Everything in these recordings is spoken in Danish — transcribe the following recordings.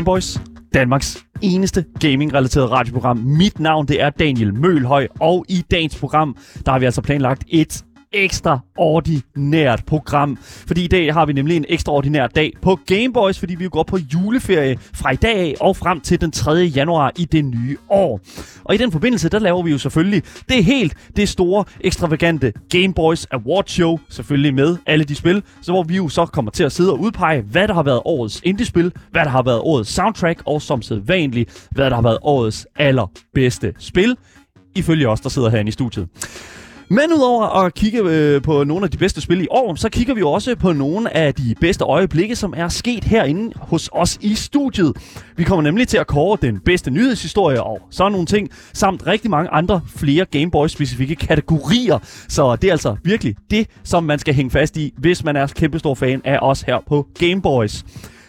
Gameboys, Danmarks eneste gaming-relateret radioprogram. Mit navn det er Daniel Mølhøj, og i dagens program, der har vi altså planlagt et ekstraordinært program. Fordi i dag har vi nemlig en ekstraordinær dag på Gameboys, fordi vi går på juleferie fra i dag af og frem til den 3. januar i det nye år. Og i den forbindelse, der laver vi jo selvfølgelig det helt, det store, ekstravagante Gameboys Award Show, selvfølgelig med alle de spil, så hvor vi jo så kommer til at sidde og udpege, hvad der har været årets indie-spil, hvad der har været årets soundtrack, og som sædvanligt, hvad der har været årets allerbedste spil, ifølge os, der sidder herinde i studiet. Men udover at kigge øh, på nogle af de bedste spil i år, så kigger vi jo også på nogle af de bedste øjeblikke, som er sket herinde hos os i studiet. Vi kommer nemlig til at kåre den bedste nyhedshistorie og sådan nogle ting, samt rigtig mange andre flere Game Boy-specifikke kategorier. Så det er altså virkelig det, som man skal hænge fast i, hvis man er kæmpestor fan af os her på Game Boys.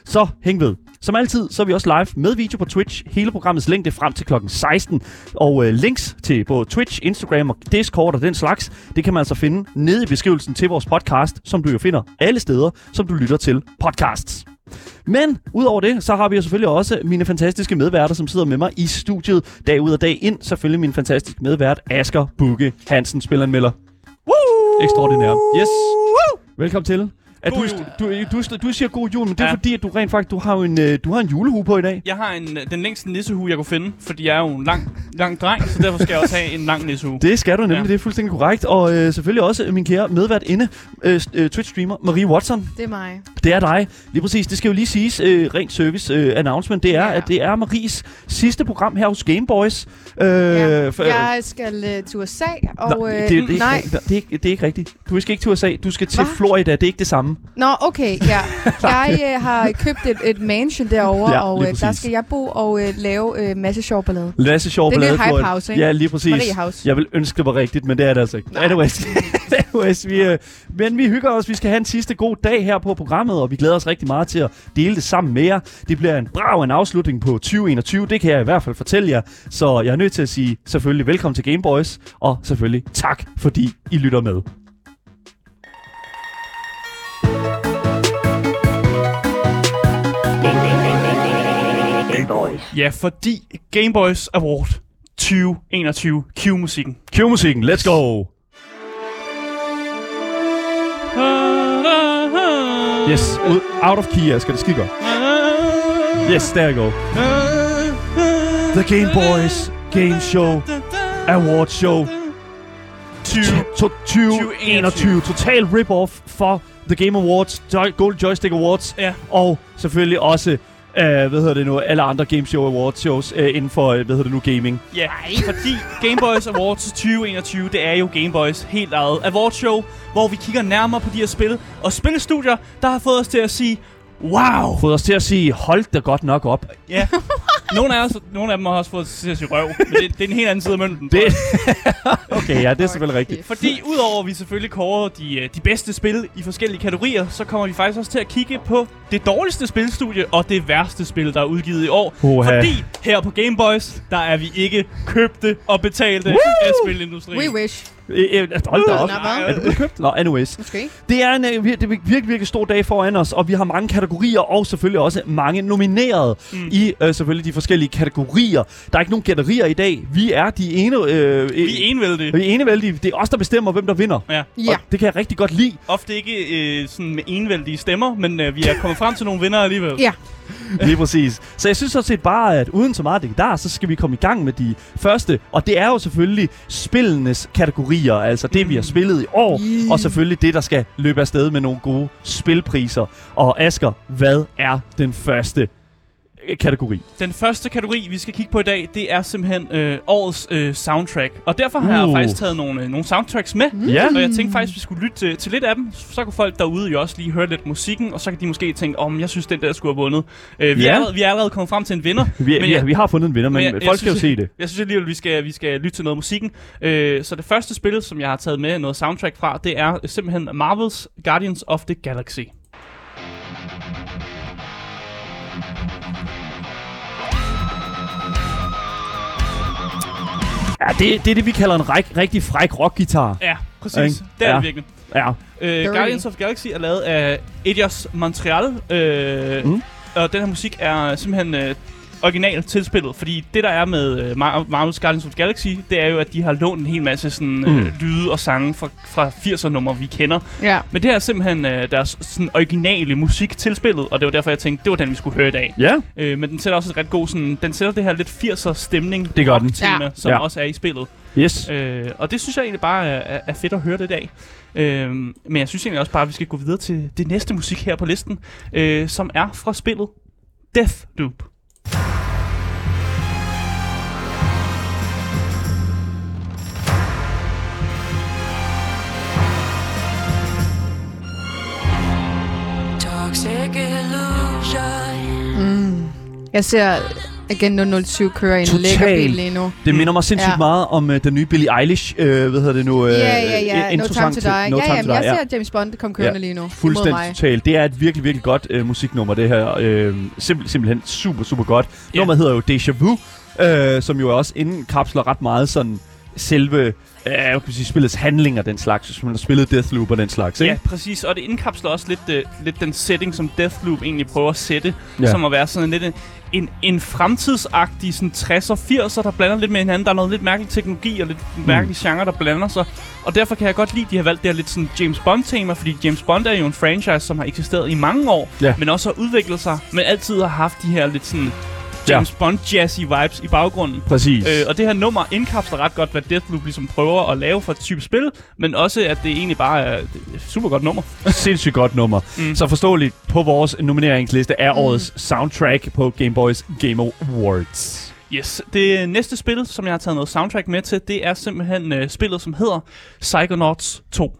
Så hæng ved. Som altid, så er vi også live med video på Twitch. Hele programmets længde frem til klokken 16. Og øh, links til både Twitch, Instagram og Discord og den slags, det kan man altså finde nede i beskrivelsen til vores podcast, som du jo finder alle steder, som du lytter til podcasts. Men udover det, så har vi jo selvfølgelig også mine fantastiske medværter, som sidder med mig i studiet dag ud og dag ind. Selvfølgelig min fantastiske medvært, Asker Bukke Hansen, spilleranmelder. Woo! Ekstraordinær. Yes. Velkommen til. At God du, jul. du, du, du siger god jul, men det er Ja. fordi, at du rent faktisk du har en, øh, du har en julehue på i dag. Jeg har en, den længste nissehue, jeg kunne finde, fordi jeg er jo en lang, lang dreng, så derfor skal jeg også have en lang nissehue. Det skal du nemlig, ja. Det er fuldstændig korrekt. Og øh, selvfølgelig også min kære medvært inde, øh, øh, Twitch-streamer Marie Watson. Det er mig. Det er dig. Lige præcis. Det skal jo lige siges, øh, rent service øh, announcement, det er, Ja. at det er Maries sidste program her hos Gameboys. Øh, Ja. Jeg skal øh, til USA, og... Nå, øh, det, det, er ikke, nej. rigtigt. det, er ikke, det er ikke rigtigt. Du skal ikke til USA, du skal til Hva? Florida. Det er ikke det samme. Nå, okay, ja. Jeg øh, har købt et, et mansion derovre, Ja, og øh, der skal jeg bo og øh, lave øh, masse sjov ballade. Lasse sjov Det er ballade, lidt hype house, ikke? Ja, lige præcis. Marie House. Jeg vil ønske, det var rigtigt, men det er det altså ikke. Nej. Anyways, anyways vi, øh, men vi hygger os. Vi skal have en sidste god dag her på programmet, og vi glæder os rigtig meget til at dele det sammen med jer. Det bliver en brav en afslutning på 2021, det kan jeg i hvert fald fortælle jer. Så jeg er nødt til at sige selvfølgelig velkommen til Gameboys, og selvfølgelig tak, fordi I lytter med. Ja, fordi Game Boys Award 2021 Q-musikken. Q-musikken, let's go! Yes, out of key, skal det skide godt. Yes, there you go. The Game Boys Game Show Award Show 20. to 2021. Total rip-off for The Game Awards, Joy- Gold Joystick Awards, Ja. og selvfølgelig også, uh, hvad hedder det nu, alle andre Game Show Awards shows uh, inden for, uh, hvad hedder det nu, gaming. Ja, fordi Game Boys Awards 2021, det er jo Game Boys helt eget awardshow, hvor vi kigger nærmere på de her spil, og spillestudier, der har fået os til at sige, wow! Fået os til at sige, hold da godt nok op. Ja. Nogle af, os, nogle af dem har også fået at sige røv, men det, det er en helt anden side af mønten. Det, okay, ja, det er selvfølgelig rigtigt. Fordi udover at vi selvfølgelig kårer de, øh, de bedste spil i forskellige kategorier, så kommer vi faktisk også til at kigge på det dårligste spilstudie og det værste spil, der er udgivet i år. Uha. Fordi her på Game Boys, der er vi ikke købte og betalte af spilindustrien. We wish. Øh, øh, Hold da op. Er det blevet købt? Nå, anyways. Måske. Det er en øh, vir- det er virkelig, virkelig stor dag foran os, og vi har mange kategorier, og selvfølgelig også mange nominerede mm. i selvfølgelig de forskellige kategorier. Der er ikke nogen gætterier i dag. Vi er de ene... Vi er envældige. vi er enevældige. Det er os, der bestemmer, hvem der vinder. Ja. Det kan jeg rigtig godt lide. Ofte ikke sådan med envældige stemmer, men vi er kommet frem til nogle vinder alligevel. Ja. Lige præcis. Så jeg synes sådan set bare, at uden så meget der, så skal vi komme i gang med de første. Og det er jo selvfølgelig spillenes kategorier, altså det, vi har spillet i år. Yeah. Og selvfølgelig det, der skal løbe afsted med nogle gode spilpriser. Og Asker, hvad er den første kategori? Den første kategori, vi skal kigge på i dag, det er simpelthen øh, årets øh, soundtrack. Og derfor har jeg Uh. faktisk taget nogle, øh, nogle soundtracks med. Ja. Og jeg tænkte faktisk, vi skulle lytte til, til lidt af dem. Så kunne folk derude jo også lige høre lidt musikken, og så kan de måske tænke, om jeg synes, den der skulle have vundet. Øh, vi, Ja. er allerede, vi er allerede kommet frem til en vinder. Vi, Men jeg- vi har fundet en vinder, men, men jeg- men jeg folk skal jo synes, se det. Jeg synes alligevel, vi skal, vi skal lytte til noget musikken. Øh, så det første spil, som jeg har taget med noget soundtrack fra, det er simpelthen Marvels Guardians of the Galaxy. Ja, det, det er det, vi kalder en ræk, rigtig fræk rockgitar. Ja, præcis. Ikke? Det er Ja. det virkelig. Ja. Øh. Guardians of Galaxy er lavet af Eidos Montreal, øh, mm. og den her musik er simpelthen øh, original til spillet, fordi det der er med øh, Mar- Marvel's Guardians of the Galaxy, det er jo, at de har lånt en hel masse sådan, øh, Mm. lyde og sange fra, fra 80'er-numre, vi kender. Ja. Men det her er simpelthen øh, deres sådan, originale musik til spillet, og det var derfor, jeg tænkte, det var den, vi skulle høre i dag. Ja, Øh, men den sætter også et ret god sådan, den sætter det her lidt 80'er stemning Det gør den. tema, Ja. som Ja. også er i spillet. yes. Øh, og det synes jeg egentlig bare er, er, fedt at høre det i dag. Øh, men jeg synes egentlig også bare, at vi skal gå videre til det næste musik her på listen, øh, som er fra spillet Deathloop. Toxic. Mm. Jeg ser Agent 007 køre i en Total. lækker bil lige nu. Det minder mig sindssygt Ja. meget om uh, den nye Billie Eilish, uh, hvad hedder det nu? Uh, Ja, ja, ja. No time to til die. No Ja, Time ja, to men Die, jeg ja. ser James Bond komme kørende lige nu. Mod Fuldstændig totalt. Det er et virkelig, virkelig godt øh, musiknummer, det her. Øh, simpel, simpelthen super, super godt. Ja. Nummeret hedder jo Deja Vu, øh, som jo også indkapsler ret meget sådan selve øh, jeg kan sige, spillets handling og den slags, hvis man har spillet Deathloop og den slags, ikke? Ja, præcis. Og det indkapsler også lidt, øh, lidt den setting, som Deathloop egentlig prøver at sætte. Ja. Ja. Som at være sådan lidt en, en, en fremtidsagtig sådan 60'er 80'er, der blander lidt med hinanden. Der er noget lidt mærkelig teknologi og lidt Mm. mærkelig genre, der blander sig. Og derfor kan jeg godt lide, at de har valgt det her lidt sådan James Bond-tema, fordi James Bond er jo en franchise, som har eksisteret i mange år, Ja. men også har udviklet sig, men altid har haft de her lidt sådan James Bond jazzy vibes i baggrunden. Præcis. Øh, og det her nummer indkapsler ret godt, hvad Deathloop ligesom prøver at lave for et type spil, men også, at det egentlig bare er et super godt nummer. Sindssygt godt nummer. Mm. Mm. Så forståeligt på vores nomineringsliste er årets soundtrack på Game Boys Game Awards. Yes. Det næste spil, som jeg har taget noget soundtrack med til, det er simpelthen uh, spillet, som hedder Psychonauts 2.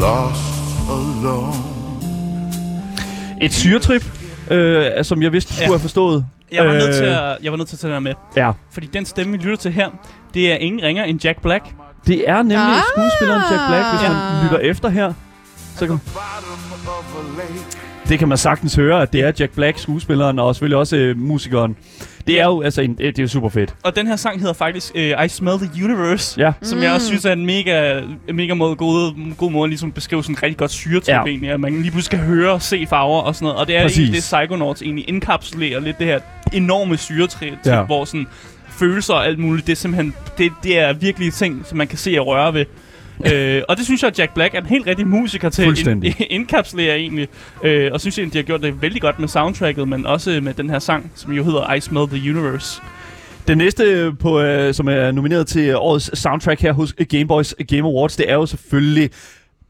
lost alone. Et syretrip, øh, som jeg vidste, du skulle Ja. have forstået. Jeg var, Øh. nødt til at, jeg var nødt til at tage den her med, Ja. fordi den stemme, vi lytter til her, det er ingen ringer end Jack Black. Det er nemlig Ah! skuespilleren Jack Black, hvis man Ja. lytter efter her. Så kan, Det kan man sagtens høre, at det er Jack Black, skuespilleren, og selvfølgelig også øh, musikeren. Det er jo altså en, øh, det er jo super fedt. Og den her sang hedder faktisk uh, I Smell the Universe, Ja. som jeg også synes er en mega, mega måde, god, god måde at ligesom beskrive sådan en rigtig godt syretrip Ja. egentlig, at man lige pludselig kan høre og se farver og sådan noget. Og det er Præcis. egentlig det, Psychonauts egentlig indkapsulerer lidt det her enorme syretrip, ja. hvor sådan følelser og alt muligt, det er simpelthen, det, det er virkelig ting, som man kan se og røre ved. Øh, og det synes jeg, at Jack Black er en helt rigtig musiker til at ind, indkapsulere egentlig. Øh, og synes egentlig, de har gjort det vældig godt med soundtracket, men også med den her sang, som jo hedder I Smell the Universe. Den næste, øh, på, øh, som er nomineret til øh, årets soundtrack her hos Game Boys Game Awards, det er jo selvfølgelig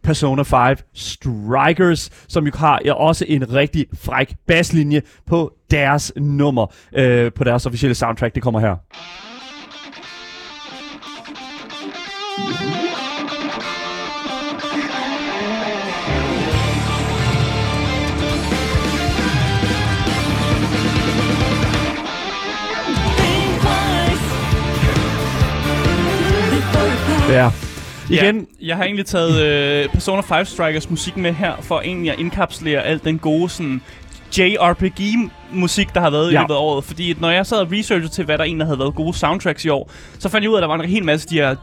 Persona 5 Strikers, som jo har ja, også en rigtig fræk basslinje på deres nummer, øh, på deres officielle soundtrack. Det kommer her. Ja. Igen, Ja, jeg har egentlig taget øh, Persona 5 Strikers musik med her, for egentlig at indkapsulere alt den gode sådan JRPG-musik, der har været ja. i løbet af året. Fordi når jeg sad og researchede til, hvad der egentlig havde været gode soundtracks i år, så fandt jeg ud af, at der var en hel masse af de her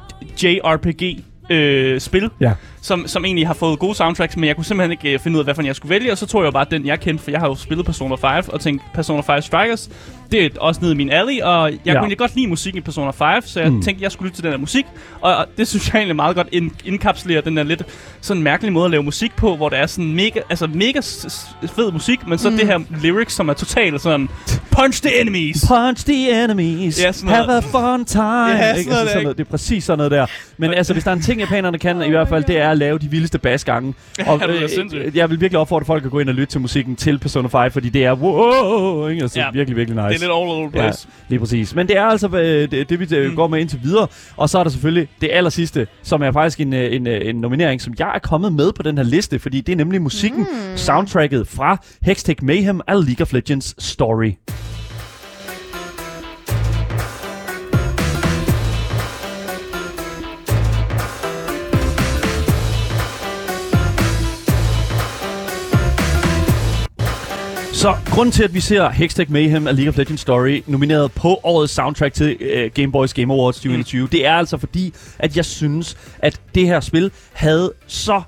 JRPG øh, spil, Ja. Som, som egentlig har fået gode soundtracks, men jeg kunne simpelthen ikke øh, finde ud af, hvad for jeg skulle vælge, og så tog jeg bare den, jeg kendte, for jeg har jo spillet Persona 5, og tænkte, Persona 5 Strikers, det er også nede i min alley, og jeg Ja. kunne egentlig godt lide musik i Persona 5, så jeg Mm. tænkte, jeg skulle lytte til den her musik, og, og det synes jeg egentlig meget godt ind, den der lidt sådan mærkelige måde at lave musik på, hvor der er sådan mega, altså mega fed musik, men så mm. det her lyrics, som er totalt sådan, punch the enemies! Punch the enemies. Ja, sådan noget. Have a fun time. Ja, sådan Ikke? noget altså, der, noget, det er præcis sådan noget der. Men altså, hvis der er en ting, japanerne kan i hvert fald, det er at lave de vildeste basgange. Og det er øh, sindssygt. jeg vil virkelig opfordre folk at gå ind og lytte til musikken til Persona 5, fordi det er wow, ikke? Altså, Ja. virkelig, virkelig nice. Det er lidt all over the Ja, place. lige præcis. Men det er altså øh, det, det vi øh, Mm. går med indtil videre. Og så er der selvfølgelig det aller sidste, som er faktisk en, en, en nominering, som jeg er kommet med på den her liste, fordi det er nemlig musikken, mm. soundtracket fra Hextech Mayhem af League of Legends Story. Så grunden til, at vi ser Hextech Mayhem af League of Legends Story nomineret på årets soundtrack til uh, Game Boys Game Awards 2021, mm. det er altså fordi, at jeg synes, at det her spil havde så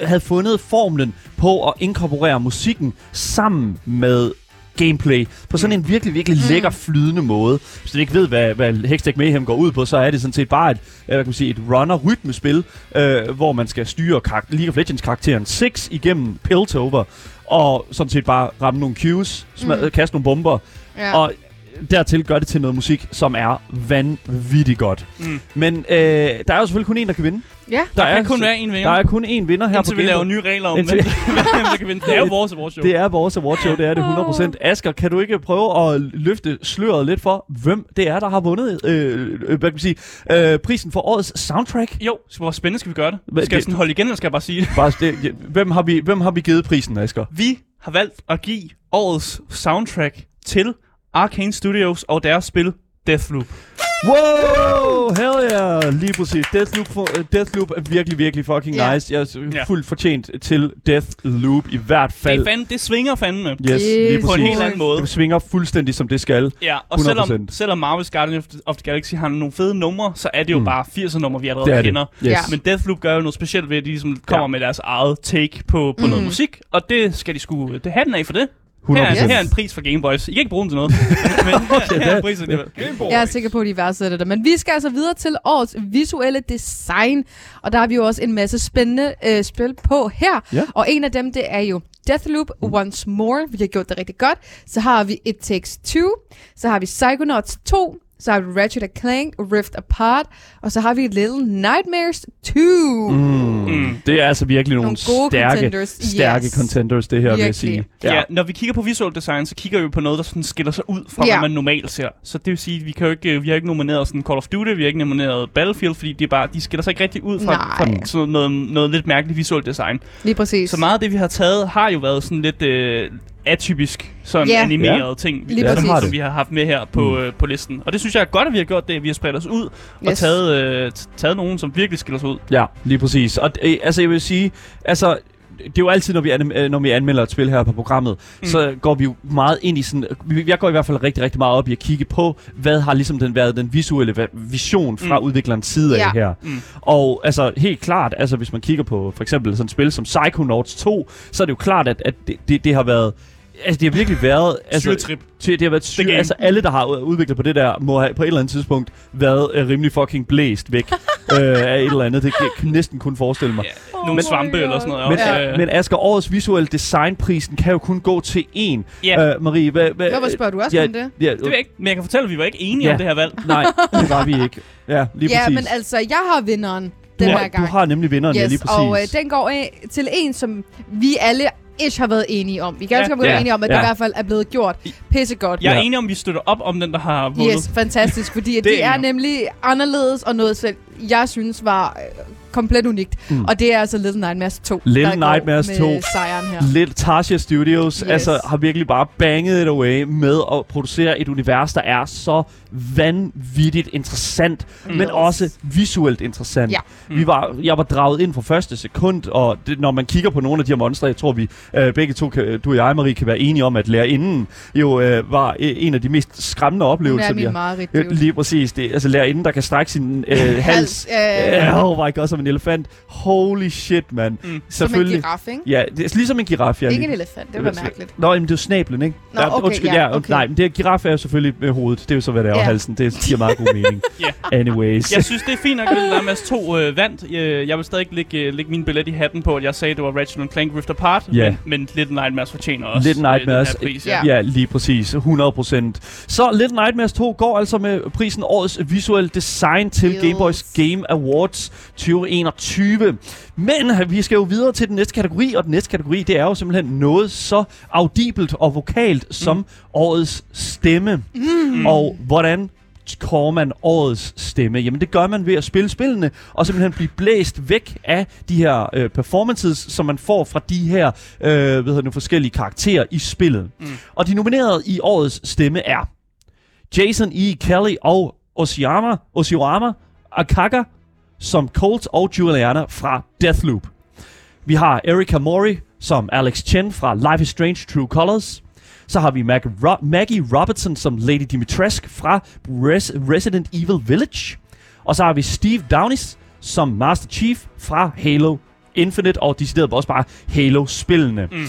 øh, havde fundet formlen på at inkorporere musikken sammen med gameplay på sådan en virkelig, virkelig Mm. lækker, flydende måde. Hvis du ikke ved, hvad, hvad Hextech Mayhem går ud på, så er det sådan set bare et, øh, hvad kan man sige, et runner-rytmespil, øh, hvor man skal styre League of Legends-karakteren 6 igennem Piltover, og sådan set bare ramme nogle cues, sma- Mm. kaste nogle bomber, Ja. og dertil gør det til noget musik, som er vanvittigt godt. Mm. Men øh, der er jo selvfølgelig kun en, der kan vinde. Ja. Der, er kan kun være en Der vinder. er kun én vinder her Indtil på vi laver nye regler om, hvem Indtil- hvem der kan vinde. Det er jo vores awardshow. Det er vores awardshow, det er det 100%. Asger, kan du ikke prøve at løfte sløret lidt for, hvem det er, der har vundet øh, øh, hvad kan man sige, øh, prisen for årets soundtrack? Jo, så hvor spændende skal vi gøre det? Hvad- Skal jeg det- sådan holde igen, eller skal jeg bare sige det? Bare, det, ja, hvem, har vi, hvem har vi givet prisen, Asger? Vi har valgt at give årets soundtrack til Arcane Studios og deres spil Deathloop. Wow, hell yeah, lige præcis. Deathloop, for, uh, Deathloop er virkelig, virkelig fucking Ja. nice. Jeg er Ja. fuldt fortjent til Deathloop i hvert Det, fald. er fandme, det svinger fandme. Yes, lige Yes. På en helt anden måde. Det svinger fuldstændig, som det skal. Ja, og selvom, 100%. selvom Marvel's Guardians of the, of the Galaxy har nogle fede numre, så er det jo Mm. bare 80'er numre, vi allerede Det er det. kender. Yes. Men Deathloop gør jo noget specielt ved, at de ligesom kommer Ja. med deres eget take på, på mm. noget musik, og det skal de sgu det hatten af for det. Her, 100%. er, her er en pris for Game Boys. I kan ikke bruge den til noget. men her, her er en pris alligevel. Game Boys. Jeg er sikker på, at de værdsætter det. Men vi skal altså videre til årets visuelle design. Og der har vi jo også en masse spændende øh, spil på her. Ja. Og en af dem, det er jo Deathloop Once More. Vi har gjort det rigtig godt. Så har vi It Takes Two. Så har vi Psychonauts 2. Så har vi Ratchet Clank Rift Apart. Og så har vi Little Nightmares 2. Mm. Mm. Det er altså virkelig nogle, Nogle gode stærke, contenders, stærke yes. contenders, det her, vil jeg Virkelig. sige. Ja. ja, når vi kigger på visual design, så kigger vi på noget, der sådan skiller sig ud fra, Ja. hvad man normalt ser. Så det vil sige, vi kan jo ikke, vi har ikke nomineret sådan Call of Duty, vi har ikke nomineret Battlefield, fordi de, er bare, de skiller sig ikke rigtig ud fra, Nej. fra sådan noget, noget lidt mærkeligt visual design. Lige præcis. Så meget af det, vi har taget, har jo været sådan lidt øh, atypisk, sådan Ja. animerede ting, Lige som, som vi har haft med her på, Mm. øh, på listen. Og det synes jeg er godt, at vi har gjort det. Vi har spredt os ud og Yes. taget, øh, taget nogen, som virkelig skiller sig ud. Ja, lige præcis. Og øh, altså, jeg vil sige, altså, det er jo altid, når vi, anim- øh, når vi anmelder et spil her på programmet, mm. så går vi jo meget ind i sådan... vi- Jeg går i hvert fald rigtig, rigtig meget op i at kigge på, hvad har ligesom den været den visuelle vision fra. Mm. udviklerens side af Ja. her. Mm. Og altså, helt klart, altså hvis man kigger på for eksempel sådan et spil som Psychonauts 2, så er det jo klart, at, at det, det, det har været... Altså, det har virkelig været... Altså, Syretrip. til, det har været syre, altså alle, der har udviklet på det der, må have på et eller andet tidspunkt været øh, rimelig fucking blæst væk øh, af et eller andet. Det kan jeg næsten kun forestille mig. Ja, nogle my svampe God. eller sådan noget. Men, også, ja. øh, men Asger, årets visuelle designprisen kan jo kun gå til én. Ja. Øh, Marie, hvad... hvad Hvorfor spørger du også ja, om det? Ja, det ved jeg ikke, men jeg kan fortælle, at vi var ikke enige Ja. om det her valg. Nej, det var vi ikke. Ja, lige Ja, præcis. men altså, jeg har vinderen den du, her har, gang. du har nemlig vinderen, ja, lige præcis. og øh, den går af til en, som vi alle ish har været enige om. Vi kan Ja. også godt være Ja. enige om, at Ja. det i hvert fald er blevet gjort pissegodt. Jeg er Ja. enig om, vi støtter op om den, der har vundet. Yes, fantastisk, fordi at Det det er er nemlig anderledes og noget selv, jeg synes var øh, komplet unikt. Mm. Mm. Og det er altså Little Nightmares 2, Little der Nightmares går 2. med sejren her. Little Tasha Studios Yes. altså, har virkelig bare banget it away med at producere et univers, der er så vanvittigt interessant, mm. men Yes. også visuelt interessant. Ja. Vi var, jeg var draget ind fra første sekund, og det, når man kigger på nogle af de her monstre, jeg tror vi øh, begge to, kan, du og jeg, Marie, kan være enige om, at lærerinden jo øh, var øh, en af de mest skræmmende Hun oplevelser, er vi min har. meget Øh, Lige præcis. Det, altså lærerinden, der kan strække sin øh, hals. Øh, Øh, oh my god, som en elefant. Holy shit, mand. Mm. som en Selvfølgelig. giraf, ikke? Ja, det er ligesom en giraf, ja. Ikke en elefant, det var mærkeligt. Nå, jamen det er jo snablen, ikke? Nå, okay, ja, okay. Nej, men det er, giraf er jo selvfølgelig med hovedet. Det er jo så, hvad det er, og Ja. halsen. Det giver meget god mening. Ja. Anyways. Jeg synes, det er fint nok, at Little Nightmares 2 øh, vandt. Jeg vil stadig lægge, øh, lægge min billet i hatten på, at jeg sagde, at det var Ratchet Clank Rift Apart. Ja. Men, men Little Nightmares fortjener også Little Nightmares, øh, her pris. Ja. Ja, lige præcis. 100%. Så Little Nightmares 2 går altså med prisen Årets Visual Design til. Game Boys Game Awards 2021. Men vi skal jo videre til den næste kategori, og den næste kategori, det er jo simpelthen noget så audibelt og vokalt som Mm. Årets Stemme. Mm. Og hvordan kårer man årets stemme? Jamen det gør man ved at spille spillene, og simpelthen blive blæst væk af de her øh, performances, som man får fra de her øh, hvad hedder nu, forskellige karakterer i spillet. Mm. Og de nominerede i årets stemme er Jason E. Kelly og Osiyama, Osiyama Akaka som Colt og Juliana fra Deathloop. Vi har Erika Mori som Alex Chen fra Life is Strange True Colors. Så har vi Mag- Ro- Maggie Robertson som Lady Dimitrescu fra Res- Resident Evil Village. Og så har vi Steve Downis som Master Chief fra Halo Infinite, og decideret også bare Halo-spillene. Mm.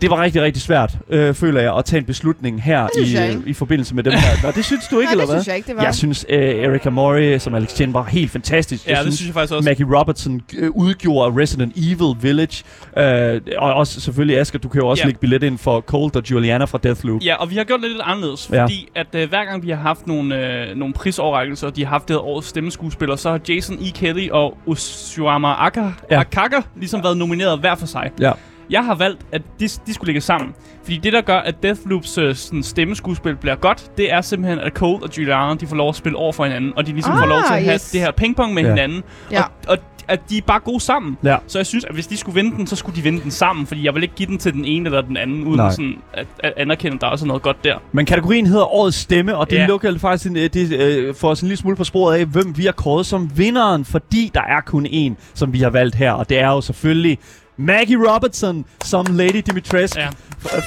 Det var rigtig, rigtig svært, øh, føler jeg, at tage en beslutning her synes i, jeg øh, i forbindelse med dem her. Nå, det synes du ikke, Nej, eller det hvad? synes jeg ikke, det var. Jeg synes, øh, Erika Mori som Alex Chen var helt fantastisk. Ja, det synes jeg faktisk også. Maggie Robertson øh, udgjorde Resident Evil Village. Øh, og også selvfølgelig, Asger, du kan jo også Ja. lægge billet ind for Colt og Juliana fra Deathloop. Ja, og vi har gjort det lidt anderledes, Ja. fordi at øh, hver gang vi har haft nogle, øh, nogle prisoverrækkelser, og de har haft det årets stemmeskuespiller, så har Jason E. Kelly og Ushuama Aka, Ja. ja. Akaka ligesom været nomineret hver for sig. Ja. Jeg har valgt, at de, de skulle ligge sammen. Fordi det, der gør, at Deathloops øh, sådan, stemmeskuespil bliver godt, det er simpelthen, at Cole og Juliana, de får lov at spille over for hinanden, og de ligesom Ah, får lov til at have yes. det her pingpong med Ja. hinanden. Ja. Og, og at de er bare gode sammen. Ja. Så jeg synes, at hvis de skulle vinde den, så skulle de vinde den sammen, fordi jeg vil ikke give den til den ene eller den anden, uden Nej. sådan at, at anerkende, at der også er noget godt der. Men kategorien hedder Årets Stemme, og det Ja. lukker faktisk en, øh, det, øh, får os en lille smule på sporet af, hvem vi har kåret som vinderen, fordi der er kun én, som vi har valgt her, og det er jo selvfølgelig Maggie Robertson som Lady Dimitrescu Ja.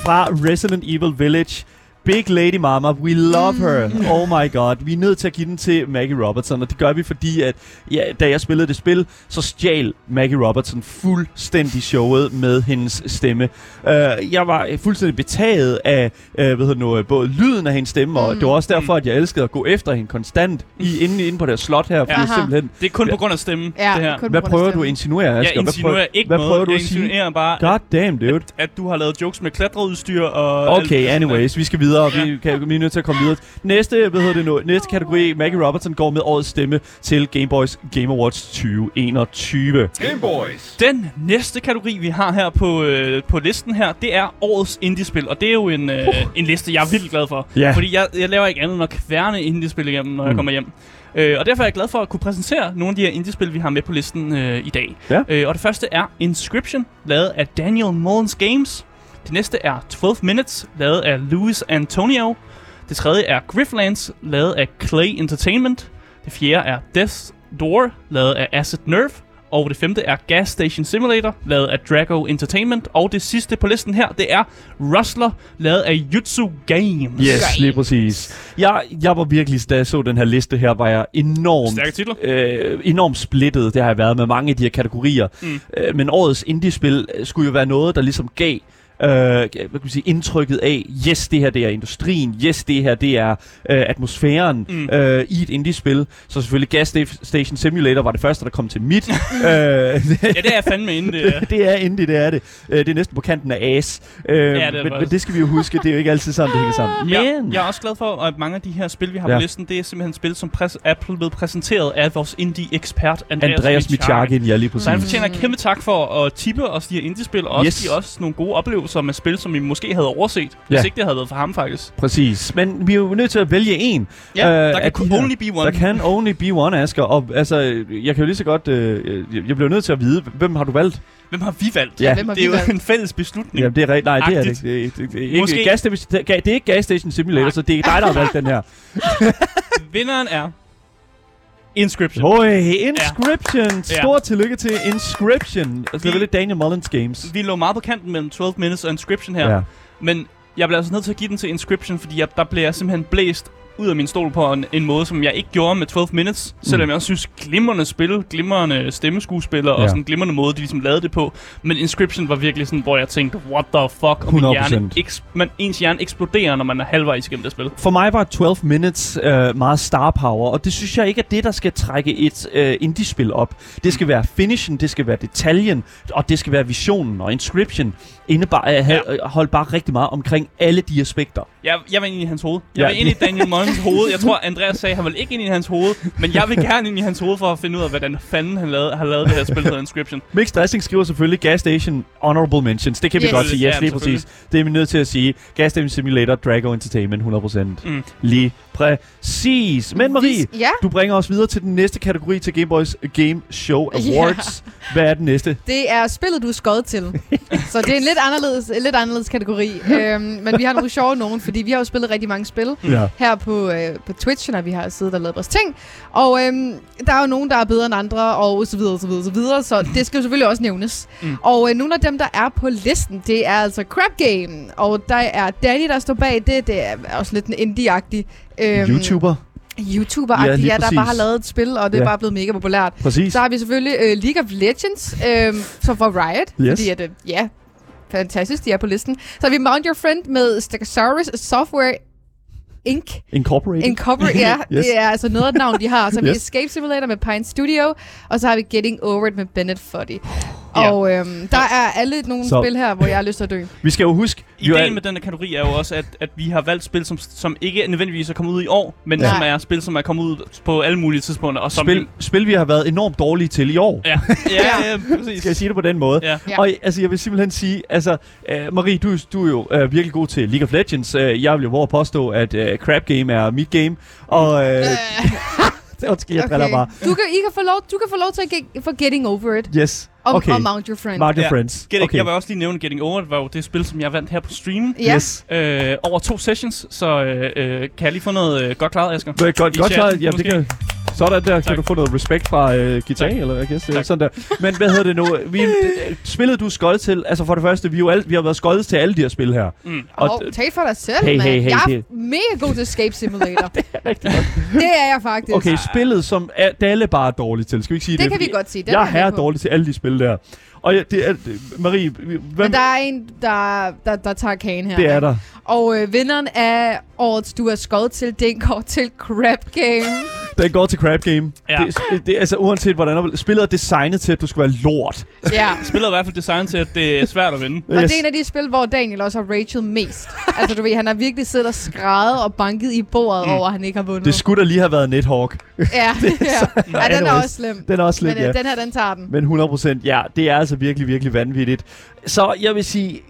fra Resident Evil Village. Big Lady Mama, we love her. Oh my god. Vi er nødt til at give den til Maggie Robertson, og det gør vi, fordi at ja, da jeg spillede det spil, så stjal Maggie Robertson fuldstændig showet med hendes stemme. Uh, jeg var øh, fuldstændig betaget af uh, hvad hedder nu, både lyden af hendes stemme, og det var også derfor, at jeg elskede at gå efter hende konstant i, inde, inde på det her slot her, fordi Ja. simpelthen... Det er kun på grund af stemmen, Ja, det her. kun Hvad prøver du at insinuere, Asger? Jeg Hvad insinuerer prøver- ikke hvad noget. prøver du jeg at sige? insinuerer bare, God damn, dude. at, at du har lavet jokes med klatreudstyr og... Okay, anyways, vi skal videre. Vi, kan, vi er nødt til at komme videre. Næste, hvad hedder det nu? Næste kategori, Maggie Robertson går med årets stemme til Game Boys Game Awards 2021. Den næste kategori, vi har her på, øh, på listen her, det er årets indiespil. Og det er jo en, øh, en liste, jeg er vildt glad for. Ja. Fordi jeg, jeg laver ikke andet end at kværne indiespil igennem, når mm. jeg Mm. kommer hjem. Øh, og derfor er jeg glad for at kunne præsentere nogle af de her indiespil, vi har med på listen øh, i dag. Ja. Øh, og det første er Inscription, lavet af Daniel Mullins Games. Det næste er 12 Minutes, lavet af Luis Antonio. Det tredje er Grifflands, lavet af Clay Entertainment. Det fjerde er Death's Door, lavet af Acid Nerve. Og det femte er Gas Station Simulator, lavet af Drago Entertainment. Og det sidste på listen her, det er Rustler, lavet af Jutsu Games. Yes, lige præcis. Jeg, jeg var virkelig, da jeg så den her liste her, var jeg enormt, Stærke titler. øh, enormt splittet. Det har jeg været med mange af de her kategorier. Mm. Øh, men årets indie-spil øh, skulle jo være noget, der ligesom gav øh, hvad kan man sige, indtrykket af, yes, det her det er industrien, yes, det her det er øh, atmosfæren Mm. øh, i et indie-spil. Så selvfølgelig Gas Sta- Station Simulator var det første, der kom til mit. øh, Ja, det er fandme inde, det er. det er indie, det er det. Øh, det er næsten på kanten af as. Øh, det men, det men faktisk. det skal vi jo huske, det er jo ikke altid sådan, det hænger sammen. Men, Jeg, jeg er også glad for, at mange af de her spil, vi har Ja. på listen, det er simpelthen spil, som præs- er blevet præsenteret af vores indie-ekspert, Andreas, Andreas Michargin, ja lige præcis. Så han fortjener en kæmpe tak for at tippe os de her indie-spil, og også Yes. give os nogle gode oplevelser med spil, som vi måske havde overset, hvis Ja. ikke det havde været for ham faktisk. Præcis. Men vi er jo nødt til at vælge en. Ja, Øh, der kan de her- only be one. Der kan only be one, Asger. Og altså, jeg kan jo lige så godt... Øh, jeg- bliver nødt til at vide, hvem har du valgt? Hvem har vi valgt? Ja. Hvem har Det er vi jo valgt? en fælles beslutning. Ja, det er rigtigt. Nej, det er det ikke. Det er, det, det, ikke Måske. gas, det, det, det er ikke Gas Station Simulator, Nej. så det er dig, der har valgt den her. Vinderen er Inscription. Hoi, Inscription. Ja. Stort tillykke til Inscription. Altså, det er vel Daniel Mullins Games. Vi lå meget på kanten mellem 12 Minutes og Inscription her. Ja. Men jeg bliver altså nødt til at give den til Inscription, fordi jeg, der bliver jeg simpelthen blæst ud af min stol på en, en måde, som jeg ikke gjorde med 12 Minutes. Selvom Mm. jeg også synes, glimrende spil, glimrende stemmeskuespillere og Ja. sådan en glimrende måde, de ligesom lavede det på. Men Inscription var virkelig sådan, hvor jeg tænkte, what the fuck? Og min 100%. hjerne, eks- man, ens hjerne eksploderer, når man er halvvejs igennem det spil. For mig var 12 Minutes øh, meget star power, og det synes jeg ikke er det, der skal trække et øh, indie-spil op. Det skal være finishen, det skal være detaljen, og det skal være visionen og Inscription. Indebar, øh, ja. holdt bare rigtig meget omkring alle de aspekter. Jeg, jeg vil ind i hans hoved. Jeg Ja. vil ind i Daniel Mullins hoved. Jeg tror, Andreas sagde, at han vil ikke ind i hans hoved. Men jeg vil gerne ind i hans hoved for at finde ud af, hvordan fanden han lavede, har lavet det her spil, der Inscription. Mixed Dressing skriver selvfølgelig Gas Station Honorable Mentions. Det kan vi Yes. godt sige. Yes, Ja, lige præcis. Det er vi nødt til at sige. Gas Station Simulator, Drago Entertainment, 100%. Mm. Lige præcis. Men Marie, Ja, du bringer os videre til den næste kategori til Game Boys Game Show Ja. Awards. Hvad er den næste? det er spillet, du er skåret til. Så det er en lidt anderledes, lidt anderledes kategori. øhm, men vi har nogle sjove nogen, fordi vi har jo spillet rigtig mange spil Ja. her på på, øh, på Twitch, når vi har siddet og lavet vores ting. Og øhm, der er jo nogen, der er bedre end andre, og så videre, så videre, så videre. Så det skal jo selvfølgelig også nævnes. Mm. Og øh, nogle af dem, der er på listen, det er altså Crab Game. Og der er Danny, der står bag det. Det er også lidt en indie-agtig. Øhm, YouTuber. YouTuber, Ja, ja, der bare har lavet et spil, og det er Ja. bare blevet mega populært. Præcis. Så har vi selvfølgelig øh, League of Legends, øh, som for Riot. Yes. Fordi at, øh, ja, fantastisk, de er på listen. Så har vi Mount Your Friend med Stegosaurus Software Inc. Incorporated. Incorporate, ja. Yes. Det er altså noget af et navn, de har. Så har vi Yes. Escape Simulator med Pine Studio, og så har vi Getting Over It med Bennett Foddy. Ja. Og øhm, der er alle nogle Så- spil her, hvor jeg har lyst til at dø. vi skal jo huske... vi Ideen med den her kategori er jo også, at, at vi har valgt spil, som, som ikke nødvendigvis er kommet ud i år, men Nej. som er spil, som er kommet ud på alle mulige tidspunkter. Og som spil, spil, vi har været enormt dårlige til i år. Ja, ja, ja, præcis. Skal jeg sige det på den måde? Ja. Ja. Og altså, jeg vil simpelthen sige, altså, uh, Marie, du, du er jo uh, virkelig god til League of Legends. Uh, jeg vil jo påstå, at uh, Crab Game er mit game. Og uh, undskyld, jeg driller bare. Du kan, I kan få lov, du kan få lov til at get, for Getting Over It. Yes. Og, Okay. og Mount Your Friend. Mark your Ja. friends. Getting, Okay. Jeg vil også lige nævne Getting Over It, var jo det spil, som jeg vandt her på stream. Ja. Yes. Øh, over to sessions, så øh, øh, kan jeg lige få noget øh, godt klaret, Asger? Godt, godt, så, ja, det kan, sådan der kan Tak. du få noget respekt fra øh, guitar, Tak. eller jeg guess, det er Tak. sådan der. Men hvad hedder det nu? Vi, spillet du skold til, altså for det første, vi, er jo alle, vi har været skoldet til alle de her spil her. Mm. Og d- tal for dig selv, Hey, mand. hey, hey, jeg er det- mega god til Escape Simulator. det, er jeg faktisk. Okay, spillet som er, Dalle bare er dårligt til. Skal vi ikke sige det? det kan vi godt sige. Den Jeg er er herre dårlig til alle de spil der. Og ja, det er, det, Marie, hvem, Men der er en, der, der, der tager kagen her. det er der. Og øh, vinderen af årets, du er skåret til, den går til Crab Game. Den går til Crab Game. Ja. Det, det, det, er altså uanset hvordan, spillet er designet til, at du skal være lort. ja. Spillet er i hvert fald designet til, at det er svært at vinde. Og det er en af de spil, hvor Daniel også har Rachel mest. altså du ved, han har virkelig siddet og skrædet og banket i bordet Mm. over, at han ikke har vundet. Det skulle da lige have været Nethawk. ja, ja. ja, den er også slem. Den er også lidt, Men ja. øh, den her, den tager den. Men 100%, ja, det er altså virkelig, virkelig vanvittigt. Så jeg vil sige,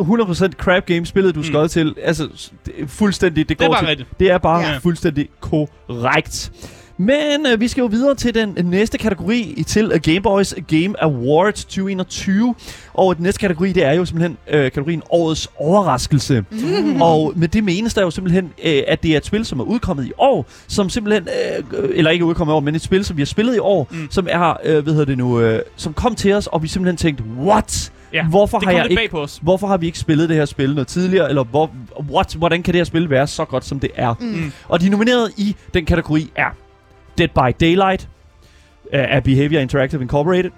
100% Crab Game spillet, du Mm. skal til, altså det fuldstændig, det Det er går bare til, rigtigt. det er bare Ja. ja. fuldstændig korrekt. Men øh, vi skal jo videre til den næste kategori i- til øh, Game Boys Game Awards 2021. Og den næste kategori, det er jo simpelthen øh, kategorien Årets Overraskelse. Mm. Og med det menes der jo simpelthen, øh, at det er et spil, som er udkommet i år, som simpelthen, øh, eller ikke udkommet i år, men et spil, som vi har spillet i år, Mm. som er, øh, hvad hedder det nu, øh, som kom til os, og vi simpelthen tænkte, what? Ja, Hvorfor har jeg ikke os. Hvorfor har vi ikke spillet det her spil noget tidligere? Eller hvor, what, hvordan kan det her spil være så godt, som det er? Mm. Og de nominerede i den kategori er Dead by Daylight øh, af Behavior Interactive Incorporated,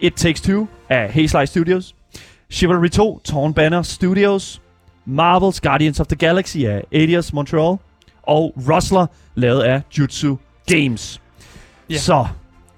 It Takes Two af Hazelight Studios, Chivalry 2, Torn Banner Studios, Marvel's Guardians of the Galaxy af Adios Montreal, og Rustler, lavet af Jutsu Games. Ja. Så,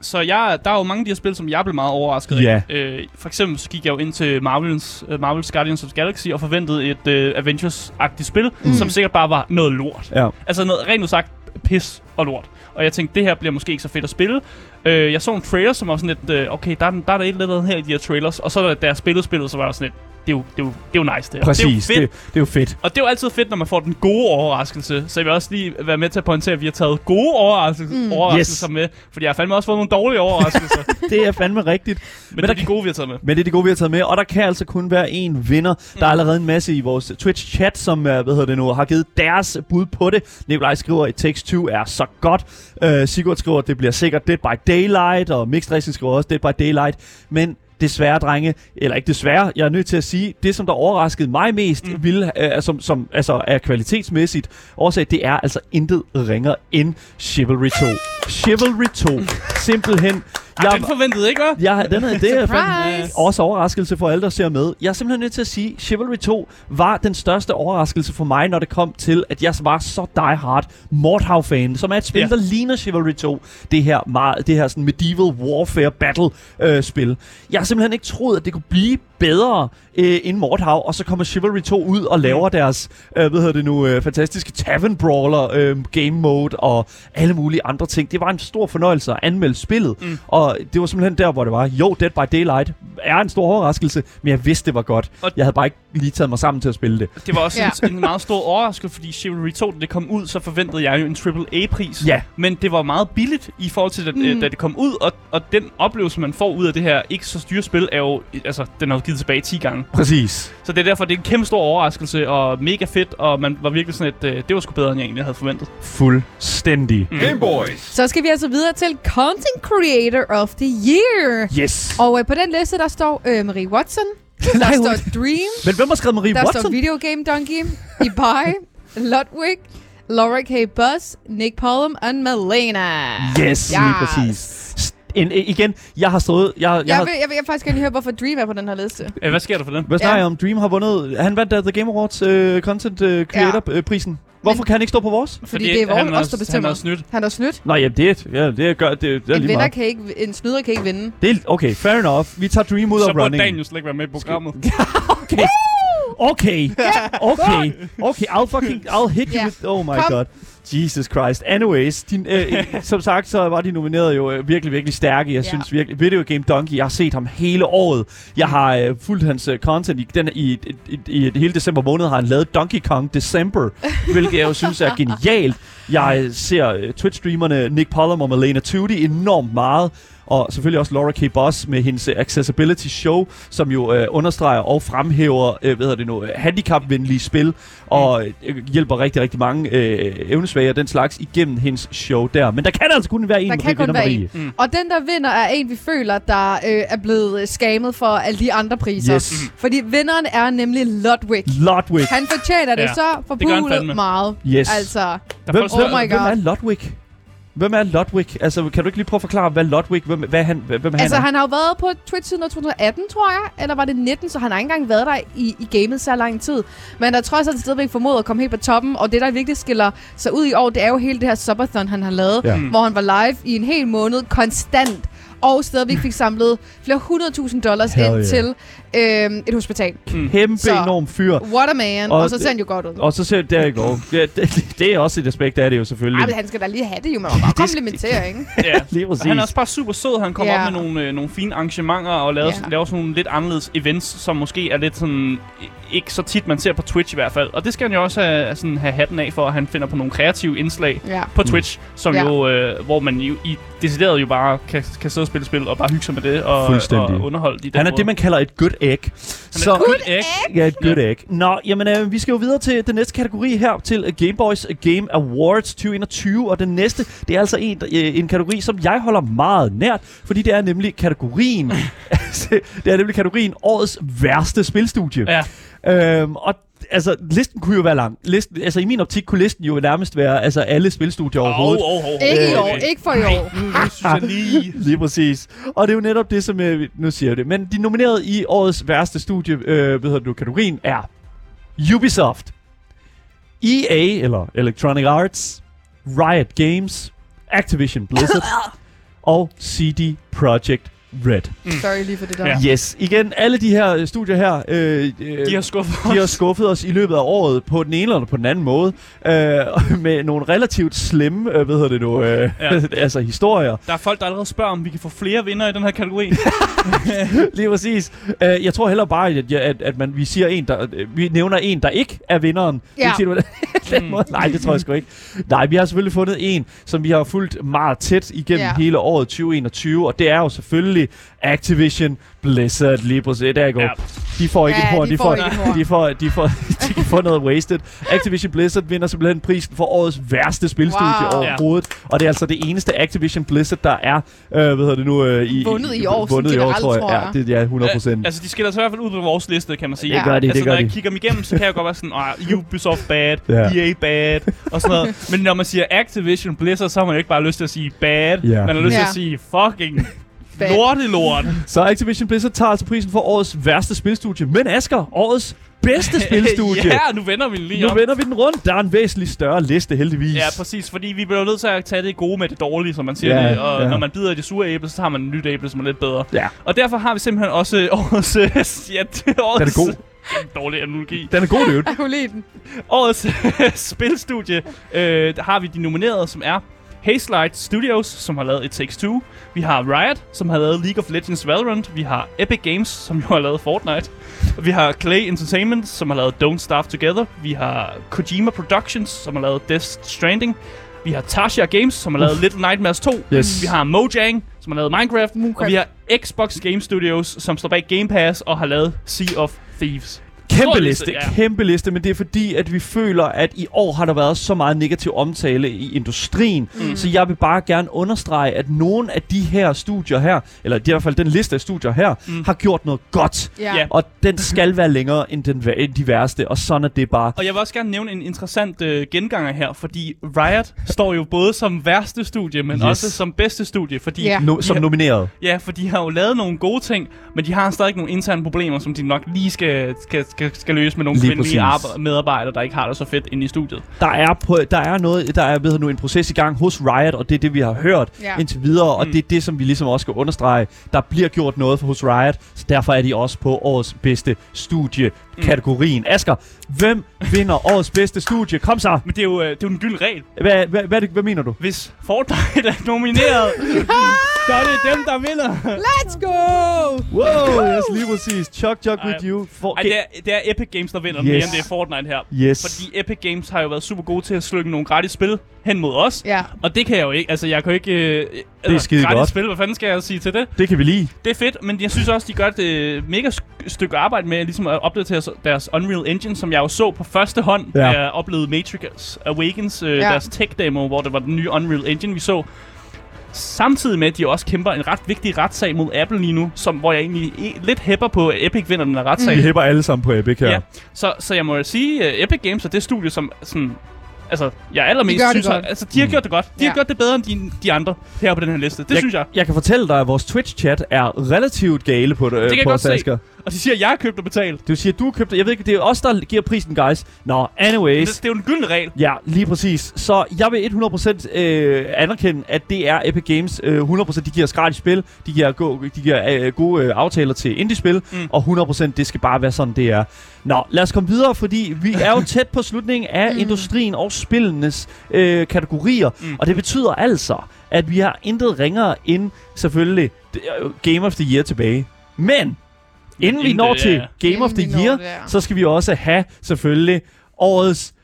Så jeg, der er jo mange af de her spil, som jeg blev meget overrasket Ja. af. Øh, for eksempel så gik jeg jo ind til Marvel's, uh, Marvel's Guardians of the Galaxy og forventede et uh, Avengers-agtigt spil, Mm. som sikkert bare var noget lort. ja. Altså noget rent udsagt pis og lort. Og jeg tænkte, det her bliver måske ikke så fedt at spille. Øh, jeg så en trailer, som var sådan lidt, øh, okay, der er, der er der et eller andet her i de her trailers. Og så da jeg spillede spillet, så var der sådan lidt, det er jo, det er jo, det er jo nice det her. Præcis. Det er jo fedt. Det, det er jo fedt. Og det er jo altid fedt, når man får den gode overraskelse. Så jeg vil også lige være med til at pointere, at vi har taget gode overraskelser, Mm. mm. overraskelser Yes. med. Fordi jeg har fandme også fået nogle dårlige overraskelser. det er fandme rigtigt. men, Men det der er de kan- gode, vi har taget med. Men det er de gode, vi har taget med, og der kan altså kun være én vinder. Der er allerede en masse i vores Twitch-chat, som hvad hedder det nu, har givet deres bud på det. Nikolaj skriver, at Takes 2 er så godt. Uh, Sigurd skriver, at det bliver sikkert Dead by Daylight, og Mixed Racing skriver også Dead by Daylight. Men desværre, drenge, eller ikke desværre, jeg er nødt til at sige, det som der overraskede mig mest, mm. ville, uh, som, som altså er kvalitetsmæssigt årsag, det er altså intet ringer end Chivalry 2. Chivalry 2. Simpelthen. Jeg... Den forventede ikke, hva'? jeg, den er, det er fandme, også overraskelse for alle, der ser med. Jeg er simpelthen nødt til at sige, Chivalry 2 var den største overraskelse for mig, når det kom til, at jeg var så die-hard Mordhav-fan, som er et spil, Ja. der ligner Chivalry 2. Det her, meget, det her sådan medieval warfare battle-spil. jeg har simpelthen ikke troet, at det kunne blive bedre øh, end Mordhav, og så kommer Chivalry 2 ud og laver Mm. deres, øh, hvad hedder det nu, øh, fantastiske Tavern Brawler øh, game mode og alle mulige andre ting. Det var en stor fornøjelse at anmelde spillet, Mm. og det var simpelthen der, hvor det var, jo, Dead by Daylight er en stor overraskelse, men jeg vidste, det var godt. Og- Jeg havde bare ikke lige taget mig sammen til at spille det. Det var også Ja. en, en meget stor overraskelse, fordi Chivalry 2, da det kom ud, så forventede jeg jo en AAA-pris. Ja. Men det var meget billigt i forhold til, da, Mm. da det kom ud, og, og den oplevelse, man får ud af det her ikke så dyre spil, er jo, altså, den er jo givet tilbage 10 gange. Præcis. Så det er derfor, det er en kæmpe stor overraskelse, og mega fedt, og man var virkelig sådan, at øh, det var sgu bedre, end jeg egentlig havde forventet. Fuldstændig. Mm. Game Boys. Så skal vi altså videre til Content Creator of the Year. Yes. Og øh, på den liste, der står øh, Marie Watson, der Nej, står hun- Dream, Men hvem har skrevet Marie der Watson? står Video Game Donkey, Ibai, Ludwig, Laura K. Buzz, Nick Pollum og Melena. Yes, lige præcis. En, en, igen, jeg har stået... Jeg, jeg, Jeg, har, vil, jeg vil jeg vil faktisk gerne høre, hvorfor Dream er på den her liste. Øh, hvad sker der for den? hvad snakker Ja. jeg om? Dream har vundet... Han vandt The Game Awards uh, Content uh, Creator-prisen. Hvorfor kan han ikke stå på vores? Fordi det er vores- han os, der Han bestemmer. er snydt. Han er snydt. Nå, jamen, det, ja, det gør... Det, det er En, lige vinder meget. kan ikke, en snyder kan ikke vinde. Det er, okay, fair enough. Vi tager Dream ud Så af running. Daniel slet ikke være med i programmet. Okay. Okay. Okay. Okay, I'll fucking... I'll hit you Ja. with... Oh my Kom. god. Jesus Christ. Anyways, din, øh, som sagt, så var de nomineret jo øh, virkelig, virkelig stærke. Jeg Ja. synes virkelig, Video Game Donkey, jeg har set ham hele året. Jeg har øh, fulgt hans øh, content i, den, i, i, i, i hele december måned, har han lavet Donkey Kong December, hvilket jeg jo synes er genialt. Jeg ser øh, Twitch-streamerne Nick Pollum og Malena Tudy enormt meget. Og selvfølgelig også Laura K. Boss med hendes øh, Accessibility Show, som jo øh, understreger og fremhæver øh, hvad hedder det nu, øh, handicapvenlige spil, og øh, hjælper rigtig, rigtig mange øh, evnesvage og den slags igennem hendes show der. Men der kan altså kun være en Der Marie kan kun vinder være Marie. Mm. Og den, der vinder, er en, vi føler, der øh, er blevet skammet for alle de andre priser. Yes. Fordi vinderen er nemlig Ludwig. Ludwig. Han fortjener det Ja, så det forbudet fandme. meget. Yes. Altså, Der Hvem, Oh hvem, my hvem God. er Ludwig? Hvem er Ludwig? Altså, kan du ikke lige prøve at forklare, hvad Ludwig, hvem, hvad han, hvem altså han er? han har jo været på Twitch siden 2018, tror jeg. Eller var det 19, så han har ikke engang været der i, i gamet så lang tid. Men der trods alt stadigvæk formået at komme helt på toppen. Og det, der virkelig skiller sig ud i år, det er jo hele det her subathon, han har lavet. Ja. Hvor han var live i en hel måned konstant. Og stadigvæk fik samlet flere hundredtusind dollars Hell ind yeah. til øh, et hospital. Kæmpe Så- enorm fyr. What a man. Og Og, og så ser han jo godt ud. Og så ser det go. Ja, det, det, er også et aspekt af det jo selvfølgelig. Ej, men han skal da lige have det jo, man må bare komplimentere, ikke? ja. Lige præcis. Han er også bare super sød. Han kommer Ja. op med nogle, øh, nogle fine arrangementer og laver, Ja. yeah. laver sådan nogle lidt anderledes events, som måske er lidt sådan... Ikke så tit, man ser på Twitch i hvert fald. Og det skal han jo også have, sådan, have hatten af for, at han finder på nogle kreative indslag Ja. på Twitch, som Ja. jo, øh, hvor man jo i decideret jo bare kan, kan sidde og spille spil og bare hygge sig med det og, Fuldstændig. og underholde de Han er det, man kalder et good egg. Han Så, er et good egg. ja, et good egg. Nå, jamen, øh, vi skal jo videre til den næste kategori her, til Game Boys Game Awards 2021. Og den næste, det er altså en, øh, en kategori, som jeg holder meget nært, fordi det er nemlig kategorien, det er nemlig kategorien Årets værste spilstudie. Ja. Øhm, og altså, listen kunne jo være lang. Listen, altså, i min optik kunne listen jo nærmest være altså, alle spilstudier overhovedet. Oh, oh, oh, Ikke i Øh, år, ikke for i år. Synes jeg lige... Lige præcis. Og det er jo netop det, som jeg, nu siger jeg det. Men de nominerede i årets værste studie, øh, hvad hedder nu, kategorien er Ubisoft, EA, eller Electronic Arts, Riot Games, Activision Blizzard og CD Projekt Red. Sorry lige for det der. Ja. Yes, igen, alle de her øh, studier her, øh, øh, De har skuffet de har os. skuffet os i løbet af året på den ene eller på den anden måde, øh, med nogle relativt slemme, øh, hvad hedder det nu, øh, Ja. altså historier. Der er folk, der allerede spørger, om vi kan få flere vinder i den her kategori. Lige præcis. Uh, jeg tror heller bare, at, at, at man, vi siger en, der, øh, vi nævner en, der ikke er vinderen. Ja. Siger den Mm. måde? Nej, det tror jeg sgu ikke. Nej, vi har selvfølgelig fundet en, som vi har fulgt meget tæt igennem Ja. hele året 2021, og det er jo selvfølgelig Activision Blizzard lige præcis. Der går. Ja. De får ikke Ja, et horn, de de får de får, de får, de kan få noget wasted. Activision Blizzard vinder simpelthen prisen for årets værste spilstudie Wow. overhovedet, og det er altså det eneste Activision Blizzard, der er, øh, hvad hedder det nu, øh, i, Vundet i år, vundet i år, tror jeg. tror jeg. Ja, det er 100 procent. Altså, de skiller sig i hvert fald ud på vores liste, kan man sige. Det gør de, det altså, gør når jeg de. kigger dem igennem, så kan jeg godt være sådan, ah, Ubisoft bad, Ja. EA bad, og sådan noget. Men når man siger Activision Blizzard, så har man jo ikke bare lyst til at sige bad. Ja. Man har lyst til Ja. at sige fucking Bad. lorte lort. Så Activision Blizzard tager altså prisen for årets værste spilstudie. Men Asger, årets bedste spilstudie. ja, nu vender vi den lige Nu om. vender vi den rundt. Der er en væsentlig større liste, heldigvis. Ja, præcis, fordi vi bliver nødt til at tage det gode med det dårlige, som man siger Ja, det. Og ja. når man bider i det sure æble, så har man en nyt æble, som er lidt bedre. Ja. Og derfor har vi simpelthen også årets... ja, det er årets... god. Det er en dårlig analogi. Den er god, dude. Jeg kunne lide den. Årets spilstudie øh, der har vi de nominerede, som er Hazelight Studios, som har lavet It Takes Two. Vi har Riot, som har lavet League of Legends Valorant. Vi har Epic Games, som jo har lavet Fortnite. Vi har Clay Entertainment, som har lavet Don't Starve Together. Vi har Kojima Productions, som har lavet Death Stranding. Vi har Tasha Games, som har lavet Little Nightmares 2. Yes. Vi har Mojang, som har lavet Minecraft. Minecraft. Og vi har Xbox Game Studios, som står bag Game Pass og har lavet Sea of Thieves. Kæmpe Stor liste, liste, ja. kæmpe liste, men det er fordi, at vi føler, at i år har der været så meget negativ omtale i industrien, mm. så jeg vil bare gerne understrege, at nogle af de her studier her, eller i hvert fald den liste af studier her, mm. har gjort noget godt, Ja. Ja. og den skal være længere end, den, end de værste, og sådan er det bare. Og jeg vil også gerne nævne en interessant øh, genganger her, fordi Riot står jo både som værste studie, men Yes. også som bedste studie, fordi Ja. No, som har- nomineret. Ja, for de har jo lavet nogle gode ting, men de har stadig nogle interne problemer, som de nok lige skal, skal, skal, skal løse med nogle Lige kvindelige medarbejdere, der ikke har det så fedt inde i studiet. Der er, på, der er noget, der er ved nu en proces i gang hos Riot, og det er det, vi har hørt Ja. indtil videre, og Mm. det er det, som vi ligesom også skal understrege. Der bliver gjort noget for hos Riot, så derfor er de også på årets bedste studie-kategorien. Asger, hvem vinder årets bedste studie? Kom så! Men det er jo, øh, det er jo en gyld regel. Hvad, hvad, hvad, hvad mener du? Hvis Fortnite er nomineret, så er det dem, der vinder. Let's go! Wow, yes, lige præcis. Chuck, chuck with you. For, Ej, det er, det er Epic Games, der vinder yes. Yes. mere end det er Fortnite her. Yes. Fordi Epic Games har jo været super gode til at slukke nogle gratis spil hen mod os. Ja. Og det kan jeg jo ikke. Altså, jeg kan jo ikke... Øh, det er skide gratis godt. spil, hvad fanden skal jeg sige til det? Det kan vi lige. Det er fedt, men jeg synes også, de gør et øh, mega stykke arbejde med ligesom at opdatere deres Unreal Engine, som jeg jo så på første hånd, Ja. da jeg oplevede Matrix Awakens, øh, Ja. ja. deres tech-demo, hvor det var den nye Unreal Engine, vi så. Samtidig med, at de også kæmper en ret vigtig retssag mod Apple lige nu, som, hvor jeg egentlig e- lidt hæpper på, at Epic vinder den her retssag. Vi hæpper alle sammen på Epic her. Ja. Så, så jeg må jo sige, at Epic Games er det studie, som sådan, altså, jeg allermest De det synes, at, altså, de har gjort det godt. De Ja. har gjort det bedre end de, de andre her på den her liste. Det jeg, synes jeg. Jeg kan fortælle dig, at vores Twitch-chat er relativt gale på det. kan jeg på godt os, se. Og de siger, at jeg har købt og betalt. Du siger, at du har købt det. Jeg ved ikke, det er os, der giver prisen, guys. Nå, anyways. Det, det er jo en gyldne regel. Ja, lige præcis. Så jeg vil 100% øh, anerkende, at det er Epic Games. Øh, 100% de giver os gratis spil. De giver, go, de giver øh, gode øh, aftaler til indie-spil. Mm. Og 100% det skal bare være sådan, det er. Nå, lad os komme videre, fordi vi er jo tæt på slutningen af Mm. industrien og spillenes øh, kategorier. Mm. Og det betyder altså, at vi har intet ringere end selvfølgelig Game of the Year tilbage. Men inden vi når det, til ja. Game of the Year, det, ja. så skal vi også have selvfølgelig årets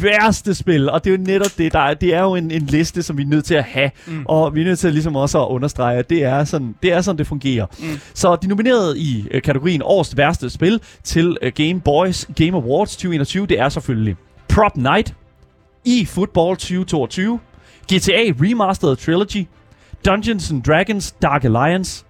værste spil. Og det er jo netop det, der er, det er jo en, en liste, som vi er nødt til at have. Mm. Og vi er nødt til ligesom også at understrege, at det er sådan, det, er sådan, det fungerer. Mm. Så de nominerede i øh, kategorien årets værste spil til øh, Game Boys Game Awards 2021, det er selvfølgelig Prop Night, eFootball 2022, GTA Remastered Trilogy, Dungeons and Dragons Dark Alliance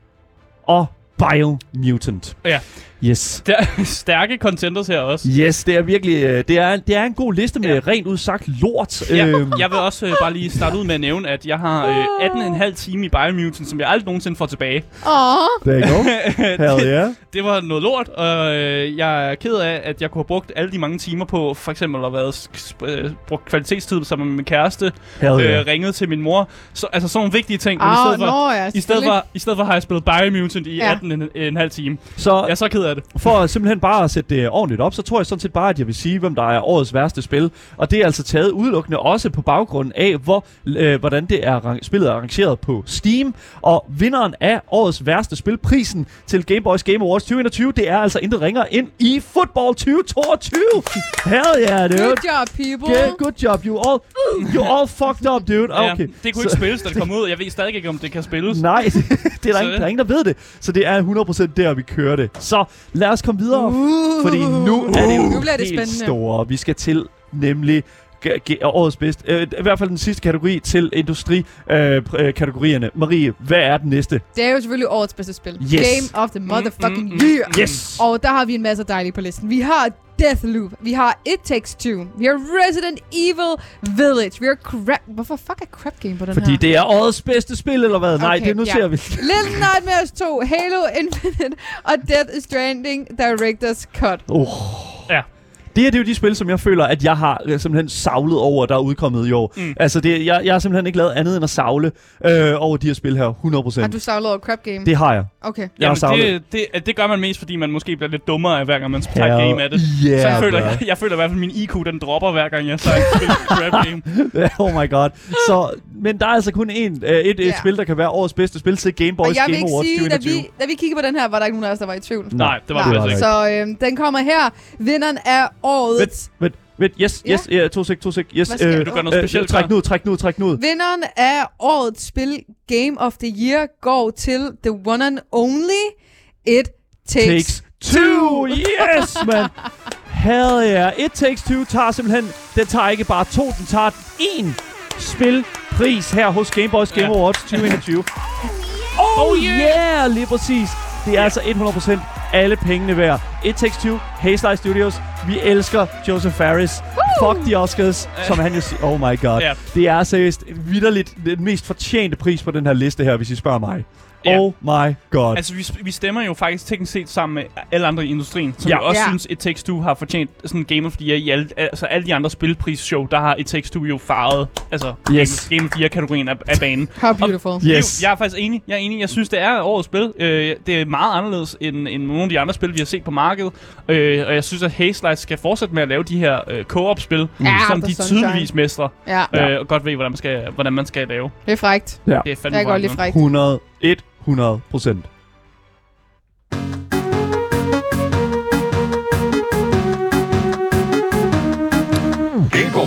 og Biomutant. Ja. Yes. Der er stærke contenders her også. Yes, det er virkelig øh, det er, det er en god liste med ja. Rent udsagt lort. Ja, Øhm, jeg vil også øh, bare lige starte ud med at nævne, at jeg har øh, 18,5 time i Biomutant, som jeg aldrig nogensinde får tilbage. Åh, there you go. Hell yeah. Det var noget lort, og øh, jeg er ked af, at jeg kunne have brugt alle de mange timer på for eksempel at have øh, brugt kvalitetstid sammen med min kæreste, Hell yeah. øh, ringet til min mor. Så, altså sådan nogle vigtige ting. Men i Åh, stedet for, nå ja, i stedet for, i stedet for har jeg spillet Biomutant i Ja. Ja. 18,5 time. Så Jeg er så ked af det. for simpelthen bare at sætte det ordentligt op, så tror jeg sådan set bare, at jeg vil sige, hvem der er årets værste spil. Og det er altså taget udelukkende også på baggrund af, hvor, øh, hvordan det er, spillet er arrangeret på Steam. Og vinderen af årets værste spil, prisen til Game Boys Game Awards 2021, det er altså intet ringer ind i Football 2022. Hell yeah, dude. Good job, people. Yeah, good job. You all, you all fucked up, dude. Ja, Okay. det kunne ikke spilles, da det kom ud. Jeg ved stadig ikke, om det kan spilles. Nej, det, det er der, Så- ingen, der er ingen, der ved det. Så det er 100% der, vi kører det. Så lad os komme videre, uh, fordi nu er det jo Nu bliver det helt spændende. store. Vi skal til nemlig g- g- årets bedste, øh, i hvert fald den sidste kategori til industrikategorierne. Øh, øh, kategorierne. Marie, hvad er den næste? Det er jo selvfølgelig årets bedste spil. Yes. Game of the motherfucking Mm, mm, year. Yes! Og der har vi en masse dejlige på listen. Vi har Deathloop. Vi har It Takes Two. Vi har Resident Evil Village. Vi har Crap... Hvorfor fuck er Crap Game på den Fordi her? det er årets bedste spil, eller hvad? Nej, Okay, det nu ja. ser vi. Little Nightmares 2, Halo Infinite og Death Stranding Director's Cut. Oh. Det her det er jo de spil, som jeg føler, at jeg har øh, simpelthen savlet over, der er udkommet i år. Mm. Altså, det, jeg, jeg har simpelthen ikke lavet andet end at savle øh, over de her spil her, 100%. Har du savlet over Crap Game? Det har jeg. Okay. Jeg har Jamen, savlet. det, det, det gør man mest, fordi man måske bliver lidt dummere af hver gang, man tager game af det. yeah, så jeg føler, jeg, jeg føler i hvert fald, at min IQ den dropper hver gang, jeg tager crap game. oh my god. Så, men der er altså kun én, øh, et, et Ja. spil, der kan være årets bedste spil til Game Boys Og jeg vil Game Awards sige, da 2021. vi, da vi kiggede på den her, var der ikke nogen af os, der var i tvivl. Nej, det var det det altså ikke. Så øhm, den kommer her. Vinderen af årets... Vent, vent, yes, Ja. yes, ja, to sek, to sek, yes. Hvad skal Vil du gøre noget specielt? træk nu, træk nu, træk nu. Vinderen af årets spil Game of the Year går til the one and only It Takes, Takes two, yes, man. Hell yeah. It Takes Two tager simpelthen, den tager ikke bare to, den tager én spilpris her hos Game Boys Game Ja. Awards 2021. Oh yeah, lige præcis. Det er altså 100% alle pengene værd. It Takes Two, Hazelight Studios. Vi elsker Joseph Faris. Fuck the Oscars, som han jo siger. Oh my god. Ja. Det er seriøst vidderligt den mest fortjente pris på den her liste her, hvis I spørger mig. Ja. Oh my god. Altså, vi, vi stemmer jo faktisk teknisk set sammen med alle andre i industrien, som Ja. ja. også Ja. synes, It Takes Two har fortjent sådan en Game of the Year i alle, altså alle de andre spilprisshow, der har It Takes Two jo farvet, altså Yes. Game, Game of the Year-kategorien af, af banen. How beautiful. Det er jo- Yes. Jeg er faktisk enig. Jeg er enig. Jeg synes, det er årets spil. Øh, det er meget anderledes end, end nogle af de andre spil, vi har set på markedet. Øh, og jeg synes, at Hazelight skal fortsætte med at lave de her øh, co-op-spil, Ja, som de tydeligvis mestrer. Ja, Øh, og godt ved, hvordan man skal, hvordan man skal lave. det er frægt. Ja. Det er Jeg fandme kan godt lide frægt. 100, 100 procent.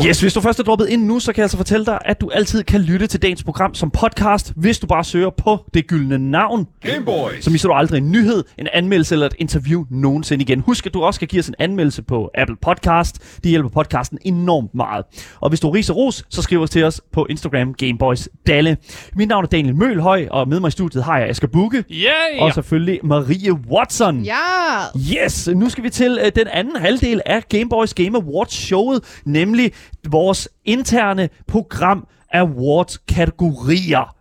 Yes, hvis du først er droppet ind nu, så kan jeg altså fortælle dig, at du altid kan lytte til dagens program som podcast, hvis du bare søger på det gyldne navn. Game Boys. Så misser du aldrig en nyhed, en anmeldelse eller et interview nogensinde igen. Husk, at du også skal give os en anmeldelse på Apple Podcast. Det hjælper podcasten enormt meget. Og hvis du riser ros, så skriv os til os på Instagram Gameboys Dalle. Mit navn er Daniel Mølhøj, og med mig i studiet har jeg Asger Bukke. Yeah! Og selvfølgelig Marie Watson. Ja! Yes, nu skal vi til uh, den anden halvdel af Game Boys Game Awards showet, nemlig vores interne program Awards kategorier.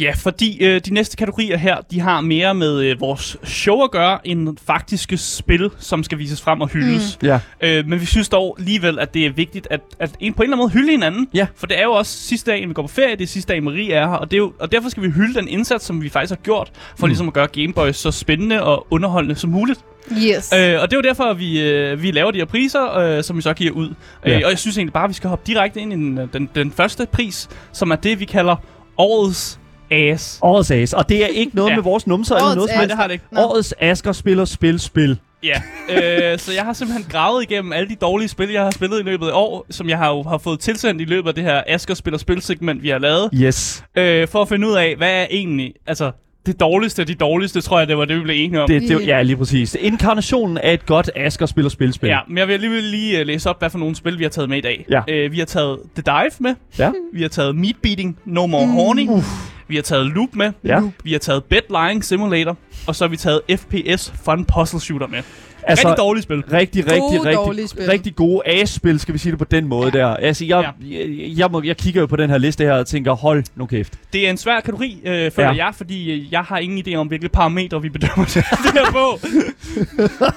Ja, fordi øh, de næste kategorier her, de har mere med øh, vores show at gøre, end faktiske spil, som skal vises frem og hyldes. Ja. Øh, men vi synes dog alligevel, at det er vigtigt, at, at en på en eller anden måde hylde hinanden. Ja. For det er jo også sidste dag, vi går på ferie, det er sidste dag, Marie er her, og, det er jo, og derfor skal vi hylde den indsats, som vi faktisk har gjort, for mm. ligesom at gøre Gameboys så spændende og underholdende som muligt. Yes. Øh, og det er jo derfor, at vi, øh, vi laver de her priser, øh, som vi så giver ud. Ja. Øh, og jeg synes egentlig bare, at vi skal hoppe direkte ind i den, den, den første pris, som er det, vi kalder årets ass. Årets as. Og det er ikke noget Ja. med vores numser eller Årets noget som. Nej, det har det ikke. Nå. Årets Asger spiller spil, spil. Ja, øh, så jeg har simpelthen gravet igennem alle de dårlige spil, jeg har spillet i løbet af år, som jeg har, jo, har fået tilsendt i løbet af det her Asker spiller spilsegment, vi har lavet, Yes. øh, for at finde ud af, hvad er egentlig, altså det dårligste af de dårligste, tror jeg, det var det, vi blev enige om. Det, det, ja, lige præcis. Inkarnationen af et godt Asger spiller spil, spil. Ja, men jeg vil alligevel lige uh, læse op, hvad for nogle spil, vi har taget med i dag. Ja. Øh, vi har taget The Dive med, Ja. vi har taget Meat Beating, No More Horny, vi har taget Loop med, Ja. vi har taget Bed Lying Simulator, og så har vi taget FPS Fun Puzzle Shooter med. Altså, Rigtig dårligt spil. rigtig, Gode, rigtig, dårlige rigtig, spil. rigtig gode A-spil, skal vi sige det på den måde Ja. der. Altså, jeg, jeg, jeg, må, jeg kigger jo på den her liste her og tænker, hold nu kæft. Det er en svær kategori, øh, føler Ja. ja. jeg, fordi øh, jeg har ingen idé om, hvilke parametre vi bedømmer det her på.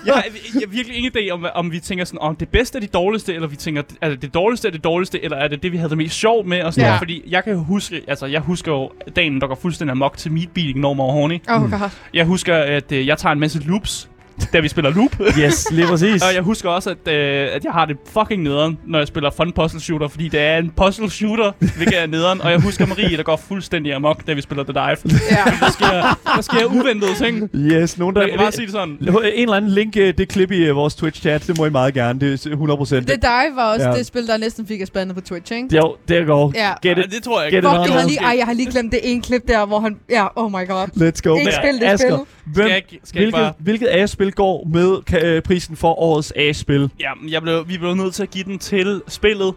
jeg, har, jeg har virkelig ingen idé om, om vi tænker sådan, om det bedste er det dårligste, eller vi tænker, er det det dårligste er det dårligste, eller er det det, vi havde det mest sjovt med, og sådan Ja. noget. Fordi jeg kan huske, altså jeg husker jo dagen, der går fuldstændig amok til meat beating, når more horny. Oh god. Jeg husker, at øh, jeg tager en masse loops, da vi spiller loop. Yes, lige præcis. Og jeg husker også, at, øh, at jeg har det fucking nederen, når jeg spiller Fun Puzzle Shooter, fordi det er en puzzle shooter, hvilket er nederen. Og jeg husker Marie, der går fuldstændig amok, da vi spiller The Dive. Ja. Der sker, der sker uventede ting. Yes, nogen der... Jeg kan bare sige det sådan. En eller anden link, øh, det klip i øh, vores Twitch-chat, det må I meget gerne. Det er 100 procent. The Dive var også Ja. det spil, der næsten fik af spændet på Twitch, ikke? Jo, det går. Ja. Get Ja, det tror jeg ikke. Fuck, jeg har lige, ej, jeg har lige glemt det ene klip der, hvor han... Ja, oh my god. Let's go. Ikke spil, det er Asger, spil. Hvem, Skal jeg skal jeg hvilket, bare... hvilket A-spil går med øh, prisen for årets A-spil? Ja, men jeg blev, vi blev nødt til at give den til spillet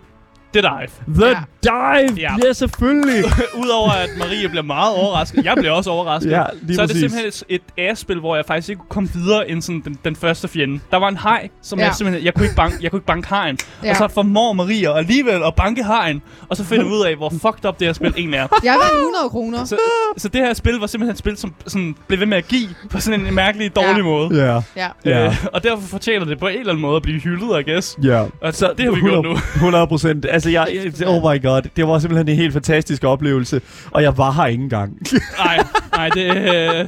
det dig. The Ja. Dive! Ja. Ja, selvfølgelig! Udover at Marie bliver meget overrasket. Jeg bliver også overrasket. Ja, lige så er det præcis. simpelthen et, et ass-spil, hvor jeg faktisk ikke kunne komme videre end sådan den, den første fjende. Der var en haj, som Ja. jeg simpelthen... Jeg kunne ikke banke, jeg kunne ikke banke hajen. Ja. Og så formår Marie alligevel at banke hajen. Og så finder ud af, hvor fucked up det her spil egentlig er. Jeg vandt 100 kroner. Så, så det her spil var simpelthen et spil, som sådan blev ved med at give på sådan en mærkelig, dårlig Ja. måde. Ja, Ja. Øh, og derfor fortjener det på en eller anden måde at blive hyldet, I guess. ja. Og så, det har vi gjort nu. 100 procent. Altså, jeg, jeg- oh my god. Det var simpelthen en helt fantastisk oplevelse. Og jeg var her ikke engang. Nej, nej, det er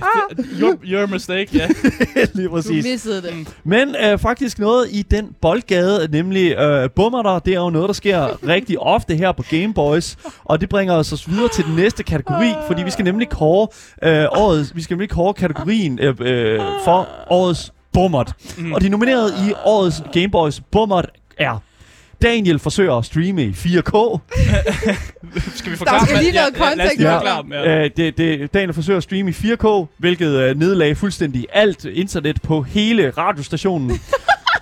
your, your mistake, ja. lige Du præcis. missede det. Men øh, faktisk noget i den boldgade, nemlig øh, bummerter, det er jo noget, der sker rigtig ofte her på Game Boys. Og det bringer os os videre til den næste kategori, fordi vi skal nemlig kåre øh, årets, vi skal nemlig kåre kategorien øh, øh, for årets bummert. Mm. Og de nomineret i årets Game Boys bummert er Daniel forsøger at streame i 4K. Skal vi forklare? Der skal lige hvad- noget ja, ja, lige kontekst. forklare dem, ja. Øh, det, det, Daniel forsøger at streame i 4K, hvilket øh, nedlagde fuldstændig alt internet på hele radiostationen.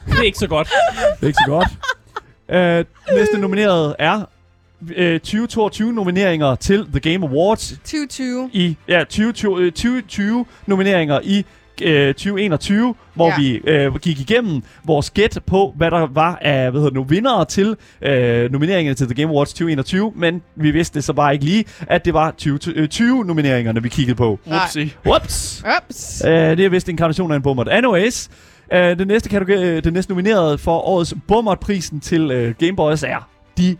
Det er ikke så godt. Det er ikke så godt. Øh, næste nomineret er øh, 2022 nomineringer til The Game Awards 2020. i ja, 2020, øh, 2020 nomineringer i øh, 2021, hvor Ja. vi øh, gik igennem vores gæt på, hvad der var af hvad hedder det nu, vindere til øh, nomineringerne til The Game Awards 2021, men vi vidste det så bare ikke lige, at det var 2020 nomineringerne, vi kiggede på. Whoopsie. Whoops! Ups. Uh, det er vist en inkarnation af en bummert. Anyways, uh, den, næste kategori, uh, den næste nomineret for årets bummertprisen til uh, Game Boys er de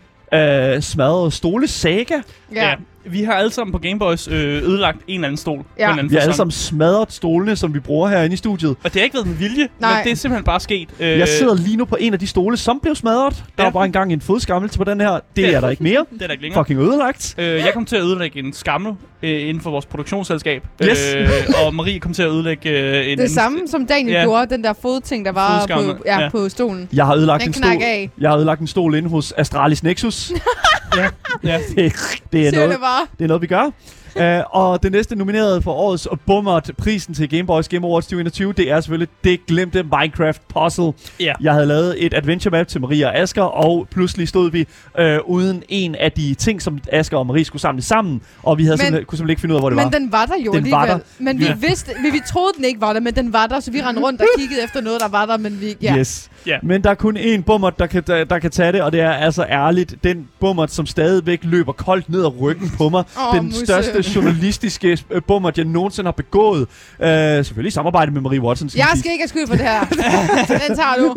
uh, smadrede stole saga. Ja. Ja. Vi har alle sammen på Gameboys øh, ødelagt en eller anden stol. På Ja. en eller anden Vi har alle sammen smadret stolene, som vi bruger herinde i studiet. Og det har ikke været en vilje, Nej. men det er simpelthen bare sket. Øh, Jeg sidder lige nu på en af de stole, som blev smadret. Der Ja. var bare engang en fodskammelse på den her. Det Ja. er der ikke mere. Det er der ikke længere. Fucking ødelagt. Øh, jeg kom til at ødelægge en skammel øh, inden for vores produktionsselskab. Yes. Øh, og Marie kom til at ødelægge øh, en... Det samme som Daniel Ja. gjorde, den der fodting, der var på, ja, ja. på stolen. Jeg har ødelagt Den en stol. af. Jeg har ødelagt en stol inde hos Astralis Nexus. ja, ja. det, det, er Siger noget, det bare. Det er noget, vi gør. Uh, og det næste nomineret for årets bummert prisen til Game Boys Game Awards 2021, det er selvfølgelig det glemte Minecraft Puzzle. Ja. Jeg havde lavet et adventure map til Maria og Asker, og pludselig stod vi øh, uden en af de ting, som Asker og Marie skulle samle sammen, og vi havde Men- simpelthen, kunne simpelthen ikke finde ud af, hvor det Men var. den var der jo Den var alligevel. der. Men vi Ja. vidste, vi, vi troede den ikke var der, men den var der, så vi rendte rundt og kiggede efter noget, der var der, men vi... Ja. Yes. Ja. Men der er kun én bummert, der kan, der, der kan tage det, og det er altså ærligt den bummert, som stadigvæk løber koldt ned ad ryggen på mig. Åh, den Musse. største journalistiske øh, bummert, jeg nogensinde har begået. Uh, selvfølgelig i samarbejde med Marie Watson. skal Jeg sige. skal ikke have skyld for det her. den tager du.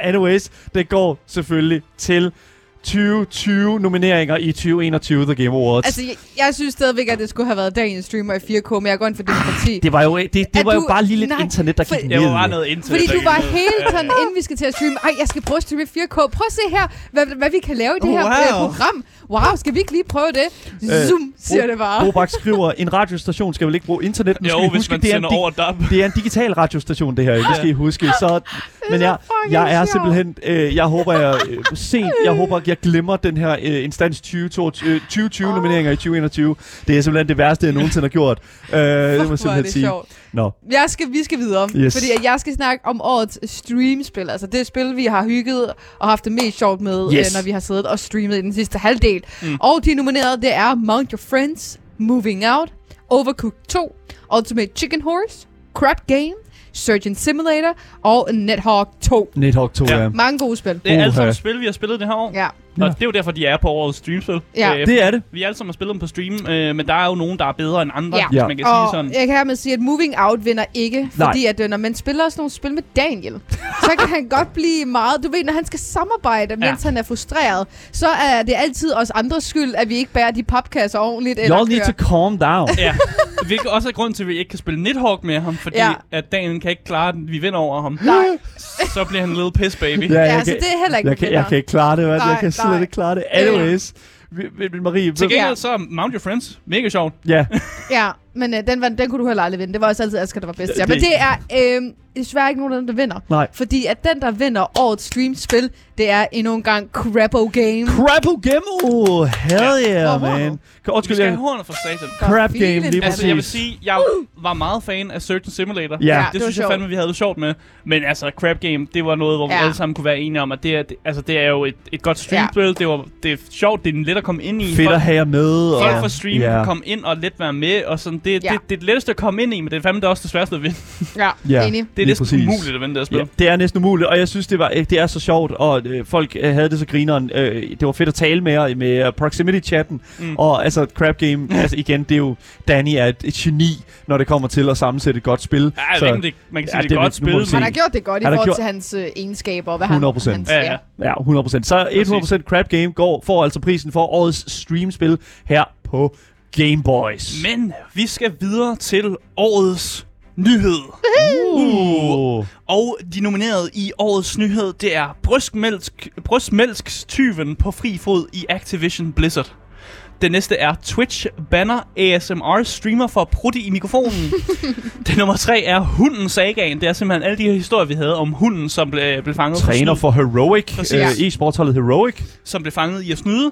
Anyways, det går selvfølgelig til 2020 nomineringer i 2021 The Game Awards. Altså, jeg, jeg synes stadigvæk, at det skulle have været dagens streamer i 4K, men jeg går ind for demokrati. det var jo, det, det var jo du- bare lige lidt nej, internet, der for- gik ned. var bare noget internet. Fordi du var Ja, sådan, inden vi skal til at streame, ej, jeg skal prøve at streame i 4K. Prøv at se her, hvad, hvad vi kan lave i det her Wow. øh, program. Wow, skal vi ikke lige prøve det? Øh, Zoom, siger det bare. Bobak skriver, en radiostation skal vel ikke bruge internet? Nu skal Jo, I hvis huske, man det er, en sender over DAB. det er en digital radiostation, det her. Det skal I huske. Så, men jeg, jeg er simpelthen, øh, jeg håber, jeg øh, sent, jeg håber, jeg glemmer den her øh, instans 2022, øh, 2020 nomineringer i 2021. Det er simpelthen det værste, jeg nogensinde har gjort. Øh, det må simpelthen det sige. sjovt. Nå. Jeg skal, vi skal videre, Yes. fordi jeg skal snakke om årets streamspil. Altså det spil, vi har hygget og haft det mest sjovt med, Yes. øh, når vi har siddet og streamet i den sidste halvdel. Mm. Og de nominerede, det er Mount Your Friends, Moving Out, Overcooked 2, Ultimate Chicken Horse, Crab Game, Surgeon Simulator og Nethawk 2. Nethawk 2, Ja. ja. Mange gode spil. Det er alle sammen spil, vi har spillet det her år. Ja. Ja. Og det er jo derfor, de er på årets streamspil. Ja. Øh, Det er det. Vi alle sammen har spillet dem på stream, øh, men der er jo nogen, der er bedre end andre, Ja. hvis Ja. man kan sige Og sådan. jeg kan hermed sige, at Moving Out vinder ikke, Nej. fordi at øh, når man spiller sådan nogle spil med Daniel, så kan han godt blive meget... Du ved, når han skal samarbejde, mens Ja. han er frustreret, så er det altid os andres skyld, at vi ikke bærer de papkasser ordentligt. Eller Y'all need to calm down. Ja, hvilket også er grund til, at vi ikke kan spille Nidhogg med ham, fordi Ja. at Daniel kan ikke klare den. Vi vinder over ham. Nej, Så bliver han en little piss baby. Ja, ja, jeg så kan- det er heller ikke Jeg kan, jeg kan ikke klare det, hvad? Nej, jeg kan slet ikke klare det. Anyways, Marie, Til gengæld så Mount Your Friends mega sjovt. ja, Ja, men øh, den, var, den kunne du heller aldrig vinde. Det var også altid Asger, der var bedst. Ja. Det- Men det er øh, desværre ikke nogen af dem, der vinder. Nej. Fordi at den, der vinder årets streamspil, det er endnu en gang Crappo Game. Crapple Game! Hell yeah, wow. man. Vi Undskyld, skal jeg... have hornet for satan. Crap Game, lige mand. Altså, jeg vil præcis. sige, jeg var meget fan af Surgeon Simulator. Ja. Ja, det, det var synes jeg sjovt. fandme, vi havde det sjovt med. Men altså, Crab Game, det var noget, hvor vi Ja. alle sammen kunne være enige om, at det er, det, altså, det er jo et, et godt streamspil. Det, var, det er sjovt, det er let at komme ind i. Fedt Folk- at have jer med. Folk og- fra stream Ja. kan komme ind og let være med, og sådan, det, Ja. det, det er det letteste at komme ind i, men det er fandme det er også det sværeste at vinde. Ja, Ja. enig. Det er Lige næsten præcis. umuligt at vinde det her spil. Ja, det er næsten umuligt, og jeg synes, det, var, øh, det er så sjovt, og øh, folk øh, havde det så grineren. Øh, det var fedt at tale med jer med øh, proximity-chatten, Mm. og altså Crab Game, altså igen, det er jo, Danny er et, et geni, når det kommer til at sammensætte et godt spil. Ja, om det, man kan sige, Ja, det det er vil- godt spil. Han har gjort det godt i forhold gjort- til hans øh, egenskaber, og hvad 100%. han... hans, Ja, ja. Ja, 100%. Så 100% Crab Game går, får altså prisen for årets streamspil her på Game Boys. Men vi skal videre til årets nyhed. Uh. Og de nominerede i årets nyhed, det er brystmælk, brystmælkstyven på fri fod i Activision Blizzard. Det næste er Twitch banner ASMR streamer for prutte i mikrofonen. det nummer tre er hunden sagaen. Det er simpelthen alle de her historier, vi havde om hunden, som blev, blev fanget Træner snyd, for Heroic, Præcis. øh, e-sportsholdet Heroic. som blev fanget i at snyde.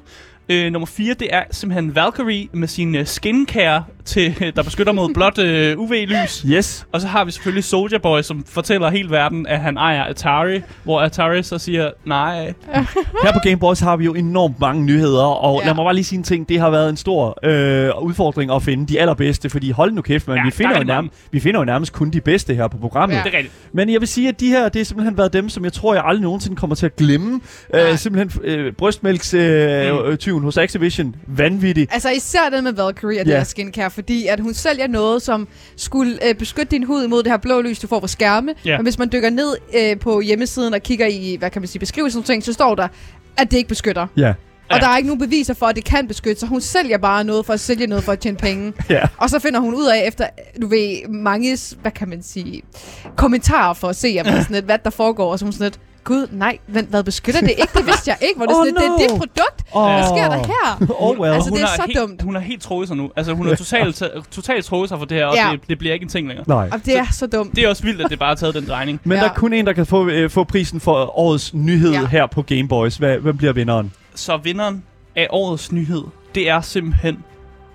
Øh, nummer 4, det er simpelthen Valkyrie med sin øh, skincare, til, der beskytter mod blåt øh, UV-lys. Yes. Og så har vi selvfølgelig Soldier Boy, som fortæller hele verden, at han ejer Atari, hvor Atari så siger, nej, Her på Game Boys har vi jo enormt mange nyheder, og Ja. ja. lad mig bare lige sige en ting. Det har været en stor øh, udfordring at finde de allerbedste, fordi hold nu kæft, man. Ja, Ja, vi, finder der er jo nærmest, vi finder jo nærmest kun de bedste her på programmet. Ja. Ja. det er rigtigt. Men jeg vil sige, at de her, det har simpelthen været dem, som jeg tror, jeg aldrig nogensinde kommer til at glemme. Nej. Øh, simpelthen øh, brystmælkstyven øh, Mm. Tyven hos Activision. Vanvittig. Altså især den med Valkyrie og det Ja. her skincare, fordi at hun sælger noget, som skulle øh, beskytte din hud imod det her blå lys, du får fra skærme. Ja. Men hvis man dykker ned øh, på hjemmesiden og kigger i, hvad kan man sige, beskrivelsen og ting, så står der, at det ikke beskytter. Ja. Og Ja. der er ikke nogen beviser for, at det kan beskytte, så hun sælger bare noget for at sælge noget for at tjene penge. Ja. Og så finder hun ud af, efter, du ved, mange, hvad kan man sige, kommentarer for at se, om det sådan lidt, hvad der foregår, og så hun sådan lidt, gud, nej, vent, hvad beskytter det ikke? Det vidste jeg ikke, hvor det er Oh, sådan lidt, det er dit no. produkt. Oh. Hvad sker der her? Oh well. Altså, det er så helt, dumt. Hun har helt troet sig nu. Altså, hun har totalt, totalt troet sig for det her, og Ja. det, det bliver ikke en ting længere. Nej. Og det er så dumt. Det er også vildt, at det bare har taget den drejning. Men Ja. der er kun en, der kan få, øh, få prisen for årets nyhed Ja. ja. her på Game Boys. Hvad, hvem bliver vinderen? Så vinderen af årets nyhed, det er simpelthen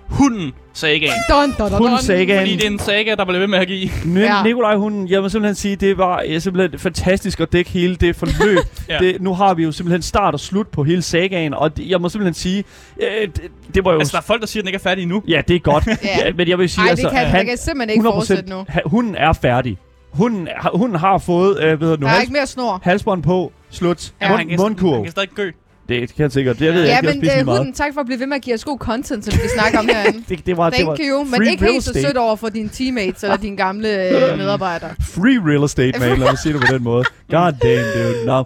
hunden sagaen. Dun, dun, dun, Hunden. Sagaen. Fordi det er en saga, der bliver ved med at give. Ni- Ja. ja. Nikolaj, hun, jeg må simpelthen sige, det var øh, simpelthen fantastisk at dække hele det forløb. Ja. ja. det, nu har vi jo simpelthen start og slut på hele sagaen, og det, jeg må simpelthen sige, øh, det, det var jo... Altså, der er folk, der siger, at den ikke er færdig endnu. ja, det er godt. Ja. ja. men jeg vil sige, Ej, altså, det kan, han, det kan simpelthen ikke fortsætte nu. ha, hunden er færdig. Hunden, har- hunden har fået, øh, ved du, Der er hals, ikke mere snor. halsbånd på, slut, Ja, mund, han, kan, mundkurv. han kan stadig gø. Det kan jeg sikkert. Det ved jeg Ja, ikke, jeg men øh, meget. hunden, tak for at blive ved med at give os god content, som vi kan snakke om herinde. Det, det var, det var Thank you, men ikke helt så sødt over for dine teammates eller dine gamle øh, medarbejdere. Free real estate, man. Lad mig sige det på den måde. God damn, dude. No.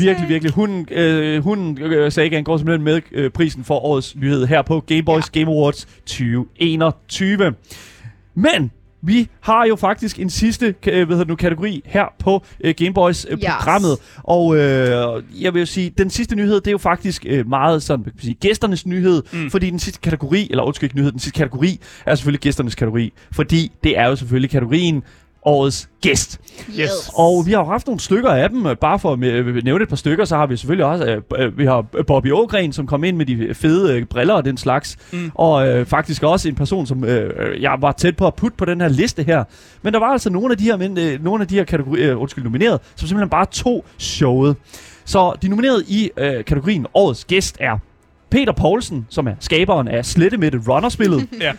Virkelig, virkelig. Hunden, øh, hunden øh, Sagaen går simpelthen med øh, prisen for årets nyhed her på Game Boys ja. Game Awards 2021. Men vi har jo faktisk en sidste øh, hvad hedder det nu, kategori her på øh, Game Boys øh, Yes. programmet. Og øh, jeg vil jo sige, den sidste nyhed, det er jo faktisk øh, meget sådan, kan man sige, gæsternes nyhed. Mm. Fordi den sidste kategori, eller undskyld ikke nyhed, den sidste kategori er selvfølgelig gæsternes kategori. Fordi det er jo selvfølgelig kategorien årets gæst. Yes. Og vi har jo haft nogle stykker af dem. øh, Bare for at øh, nævne et par stykker, så har vi selvfølgelig også... Øh, øh, vi har Bobby Ågren, som kom ind med de fede øh, briller og den slags. Mm. Og øh, faktisk også en person, som øh, øh, jeg var tæt på at putte på den her liste her. Men der var altså nogle af de her, men, øh, nogle af de her kategorier, øh, undskyld, nomineret, som simpelthen bare tog showet. Så de nominerede i øh, kategorien Årets Gæst er Peter Poulsen, som er skaberen af Slettemætte Runner-spillet. Ja.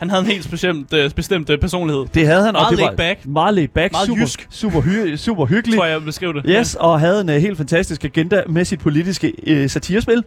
Han havde en helt bestemt, øh, bestemt øh, personlighed. Det havde han, Meget og det var back. meget laid back, Meget super, jysk. super, hy- super hyggelig. Tror jeg, jeg vil beskrive det. Yes, og havde en uh, helt fantastisk agenda med sit politiske uh, satirespil.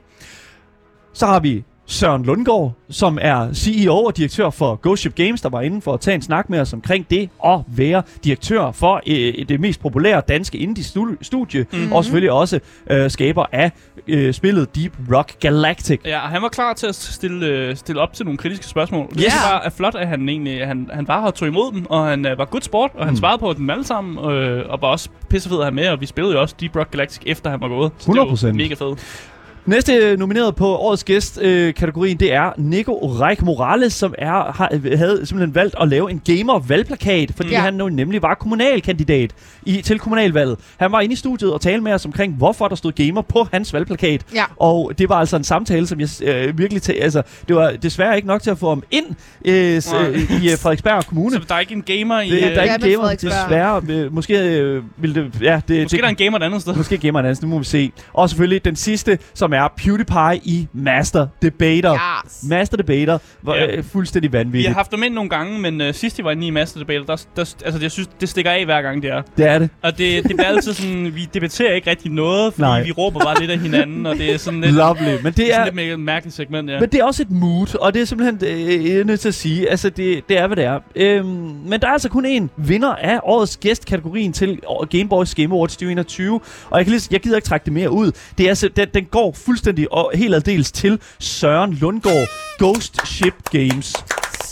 Så har vi Søren Lundgaard, som er CEO og direktør for Ghost Ship Games, der var inde for at tage en snak med os omkring det at være direktør for uh, det mest populære danske indie-studie, Mhm. mm-hmm. og selvfølgelig også uh, skaber af uh, spillet Deep Rock Galactic. Ja, og han var klar til at stille, øh, stille op til nogle kritiske spørgsmål. Det jeg var er flot, at han egentlig han, han bare har tog imod dem, og han øh, var good sport, og han Mm. svarede på dem alle sammen, øh, og var også pissefed at have med, og vi spillede jo også Deep Rock Galactic efter han var gået. Så det var 100%. mega fedt. Næste øh, nomineret på årets gæst-kategorien, det er Nico Reich Morales, som er, har, havde simpelthen valgt at lave en gamer-valgplakat, fordi Ja. han nu nemlig var kommunalkandidat i, til kommunalvalget. Han var inde i studiet og talte med os omkring, hvorfor der stod gamer på hans valgplakat. Ja. Og det var altså en samtale, som jeg øh, virkelig... Tæ- altså, det var desværre ikke nok til at få ham ind øh, s- øh, i øh, Frederiksberg Kommune. Så der er ikke en gamer i... Det, der er øh, Ja, ikke med gamer, desværre. Øh, Måske øh, ville det... Ja, det, Måske det, der er en gamer et andet sted. Måske gamer en anden, det må vi se. Og selvfølgelig den sidste, som er PewDiePie i Master Debater. Yes. Master Debater var Ja. øh, fuldstændig Vi vanvittigt. har haft dem ind nogle gange, men uh, sidst de var inde i Master Debate, der, der, altså, jeg synes, det stikker af hver gang, det er. Det er det. Og det, det bliver altid sådan, vi debatterer ikke rigtig noget, fordi Nej. Vi råber bare lidt af hinanden, og det er sådan lidt, Lovely. Men det det er sådan lidt mærkeligt segment, ja. men det er også et mood, og det er simpelthen øh, jeg er nødt til at sige. Altså, det, det er, hvad det er. Øhm, men der er altså kun én vinder af årets gæstkategorien til Game Boys Game Awards 2021. Og jeg, kan lige, jeg gider ikke trække det mere ud. Det er altså, den, den går fuldstændig og helt aldeles til Søren Lundgaard Ghost Ship Games.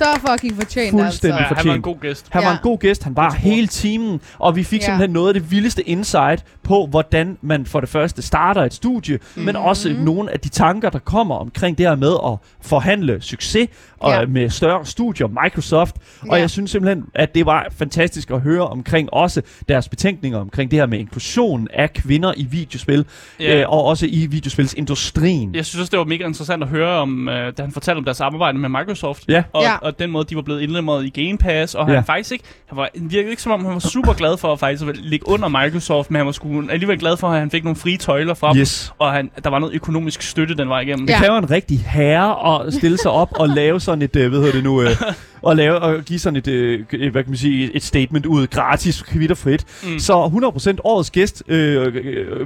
Så fucking fortjent, Fuldstændig altså. ja, han var en fortjent. god gæst. Han ja. var en god gæst, han var hele timen, og vi fik simpelthen noget af det vildeste insight på, hvordan man for det første starter et studie, mm. men også nogle af de tanker, der kommer omkring det her med at forhandle succes og Ja. med større studier, Microsoft. Og Ja. jeg synes simpelthen, at det var fantastisk at høre omkring også deres betænkninger omkring det her med inklusion af kvinder i videospil, Ja. øh, og også i videospilsindustrien. Jeg synes også, det var mega interessant at høre om, øh, da han fortalte om deres samarbejde med Microsoft. Ja. Og, Ja. og den måde, de var blevet indlemmet i Game Pass. Og han Ja. faktisk ikke, han var, virkede ikke som om, han var super glad for at faktisk at ligge under Microsoft, men han var sgu alligevel glad for, at han fik nogle frie tøjler fra dem, Yes. og han, der var noget økonomisk støtte den vej igennem. Det kræver en rigtig herre at stille sig op og lave sådan et, øh, hvad hedder det nu, øh, og lave og give sådan et, øh, hvad kan man sige, et statement ud gratis, kvitterfrit. Mm. Mm. Så 100% årets gæst, øh,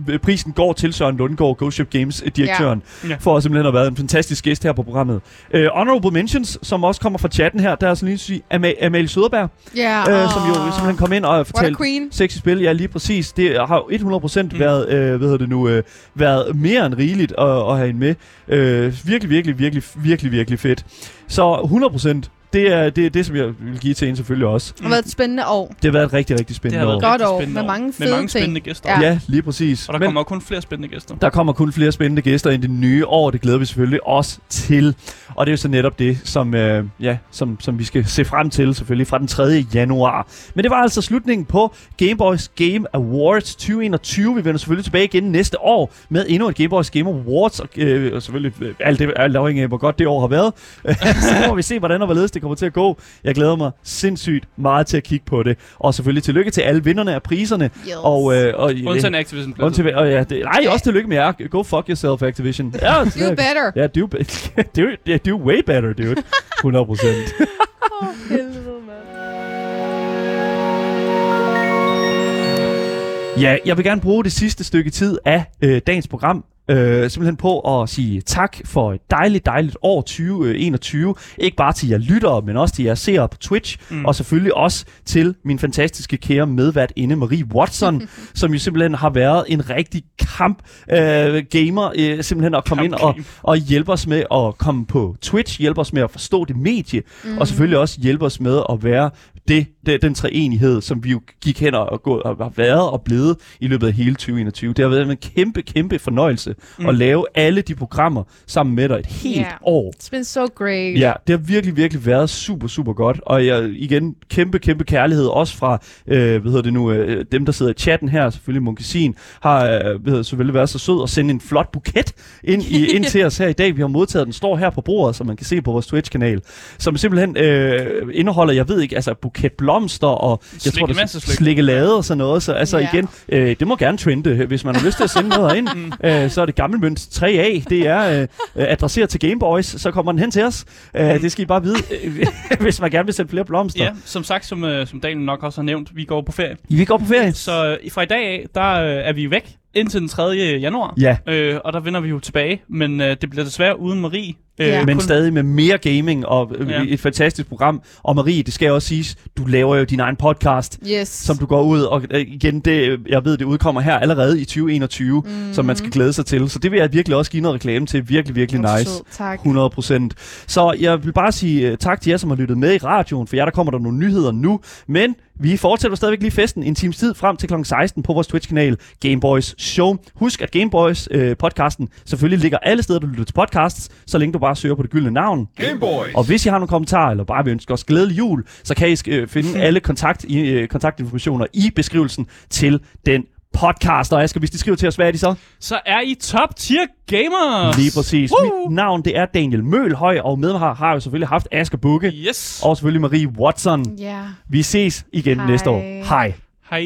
øh, prisen går til Søren Lundgaard, Ghost Ship Games øh, direktøren, Ja. for at simpelthen have været en fantastisk gæst her på programmet. Øh, honorable mentions, som også kommer fra chatten her, der er sådan lige at sige Ama- Amalie Søderberg, Ja, øh, som jo simpelthen kom ind og fortalte sexy spil, ja lige præcis. Det har jo 100% Mm. mm. været, øh, hvad hedder det nu, øh, været mere end rigeligt at, at have hende med. Øh, virkelig, virkelig, virkelig, virkelig, virkelig fedt. Så 100%, det er det, er det som jeg vil give til hende selvfølgelig også. Det har været et spændende år. Det har været et rigtig, rigtig Det spændende har været år. Godt år, spændende med mange med fede mange ting. spændende gæster. Ja. Ja, lige præcis. Og der Men kommer kun flere spændende gæster. der kommer kun flere spændende gæster ind i det nye år, det glæder vi selvfølgelig også til. Og det er jo så netop det, som, øh, ja, som, som vi skal se frem til selvfølgelig fra den 3. januar. Men det var altså slutningen på Game Boys Game Awards 2021. Vi vender selvfølgelig tilbage igen næste år med endnu et Game Boys Game Awards. Og, øh, og selvfølgelig øh, alt det alt afhængig af, hvor godt det år har været. så må vi se, hvordan og hvorledes det kommer til at gå. Jeg glæder mig sindssygt meget til at kigge på det. Og selvfølgelig tillykke til alle vinderne af priserne. Yes. Og, øh, og, Undtagen Activision. Undtil, og ja, det, nej, også tillykke med jer. Go fuck yourself, Activision. Ja, Do better. Ja, do, do, yeah, do way better, dude. 100 procent. Helvede, mand. Ja, jeg vil gerne bruge det sidste stykke tid af øh, dagens program øh, simpelthen på at sige tak for et dejligt, dejligt år 2021. Ikke bare til jer lyttere, men også til jer seere på Twitch, Mm. og selvfølgelig også til min fantastiske kære medvært inde, Marie Watson, som jo simpelthen har været en rigtig kamp øh, gamer, øh, simpelthen at komme ind og, og hjælpe os med at komme på Twitch, hjælpe os med at forstå det medie, mm. og selvfølgelig også hjælpe os med at være det, det, den treenighed, som vi jo gik hen og, gå, og har været og blevet i løbet af hele 2021. Det har været en kæmpe, kæmpe fornøjelse Mm. at lave alle de programmer sammen med dig et helt Ja. år. It's been so great. Ja, det har virkelig, virkelig været super, super godt. Og jeg, igen, kæmpe, kæmpe kærlighed også fra, øh, hvad hedder det nu, øh, dem der sidder i chatten her, selvfølgelig Munkesin, har øh, hvad hedder, selvfølgelig været så sød at sende en flot buket ind, i, ind til os her i dag. Vi har modtaget den, står her på bordet, som man kan se på vores Twitch-kanal, som simpelthen øh, indeholder, jeg ved ikke, altså buket blomster og jeg tror, der masse slik. slikkelade og sådan noget. Så altså Ja. igen, øh, det må gerne trende, hvis man har lyst til at sende noget ind. øh, så er det Gammelmønt 3A, det er øh, øh, adresseret til Gameboys, så kommer den hen til os. Øh, det skal I bare vide, øh, hvis man gerne vil sende flere blomster. Ja, som sagt, som, øh, som Daniel nok også har nævnt, vi går på ferie. Vi går på ferie. Så øh, fra i dag af, der øh, er vi væk indtil den 3. januar. Ja. Øh, og der vender vi jo tilbage, men øh, det bliver desværre uden Marie. Ja. men kun- stadig med mere gaming og øh, Ja. et fantastisk program. Og Marie, det skal også siges, du laver jo din egen podcast, Yes. som du går ud, og øh, igen, det, jeg ved, det udkommer her allerede i 2021, mm. som man skal glæde sig til. Så det vil jeg virkelig også give noget reklame til. Virkelig, virkelig nice. Tak. 100 procent. Så jeg vil bare sige uh, tak til jer, som har lyttet med i radioen. For jer, der kommer der nogle nyheder nu. Men vi fortsætter stadigvæk lige festen en times tid frem til kl. 16 på vores Twitch-kanal Gameboys Show. Husk, at Gameboys øh, podcasten selvfølgelig ligger alle steder, du lytter til podcasts, så længe du bare søger på det gyldne navn. Gameboys. Og hvis I har nogle kommentarer, eller bare vil ønske os glædelig jul, så kan I øh, finde alle kontakt, i, øh, kontaktinformationer i beskrivelsen til den podcast. Og Asger, hvis de skriver til os, hvad er de så? Så er I top tier gamers! Lige præcis. Mit navn, det er Daniel Mølhøj, og med mig har, har jeg selvfølgelig haft Asger Bukke, Yes! og selvfølgelig Marie Watson. Ja. Vi ses igen Hej. næste år. Hej. Hej.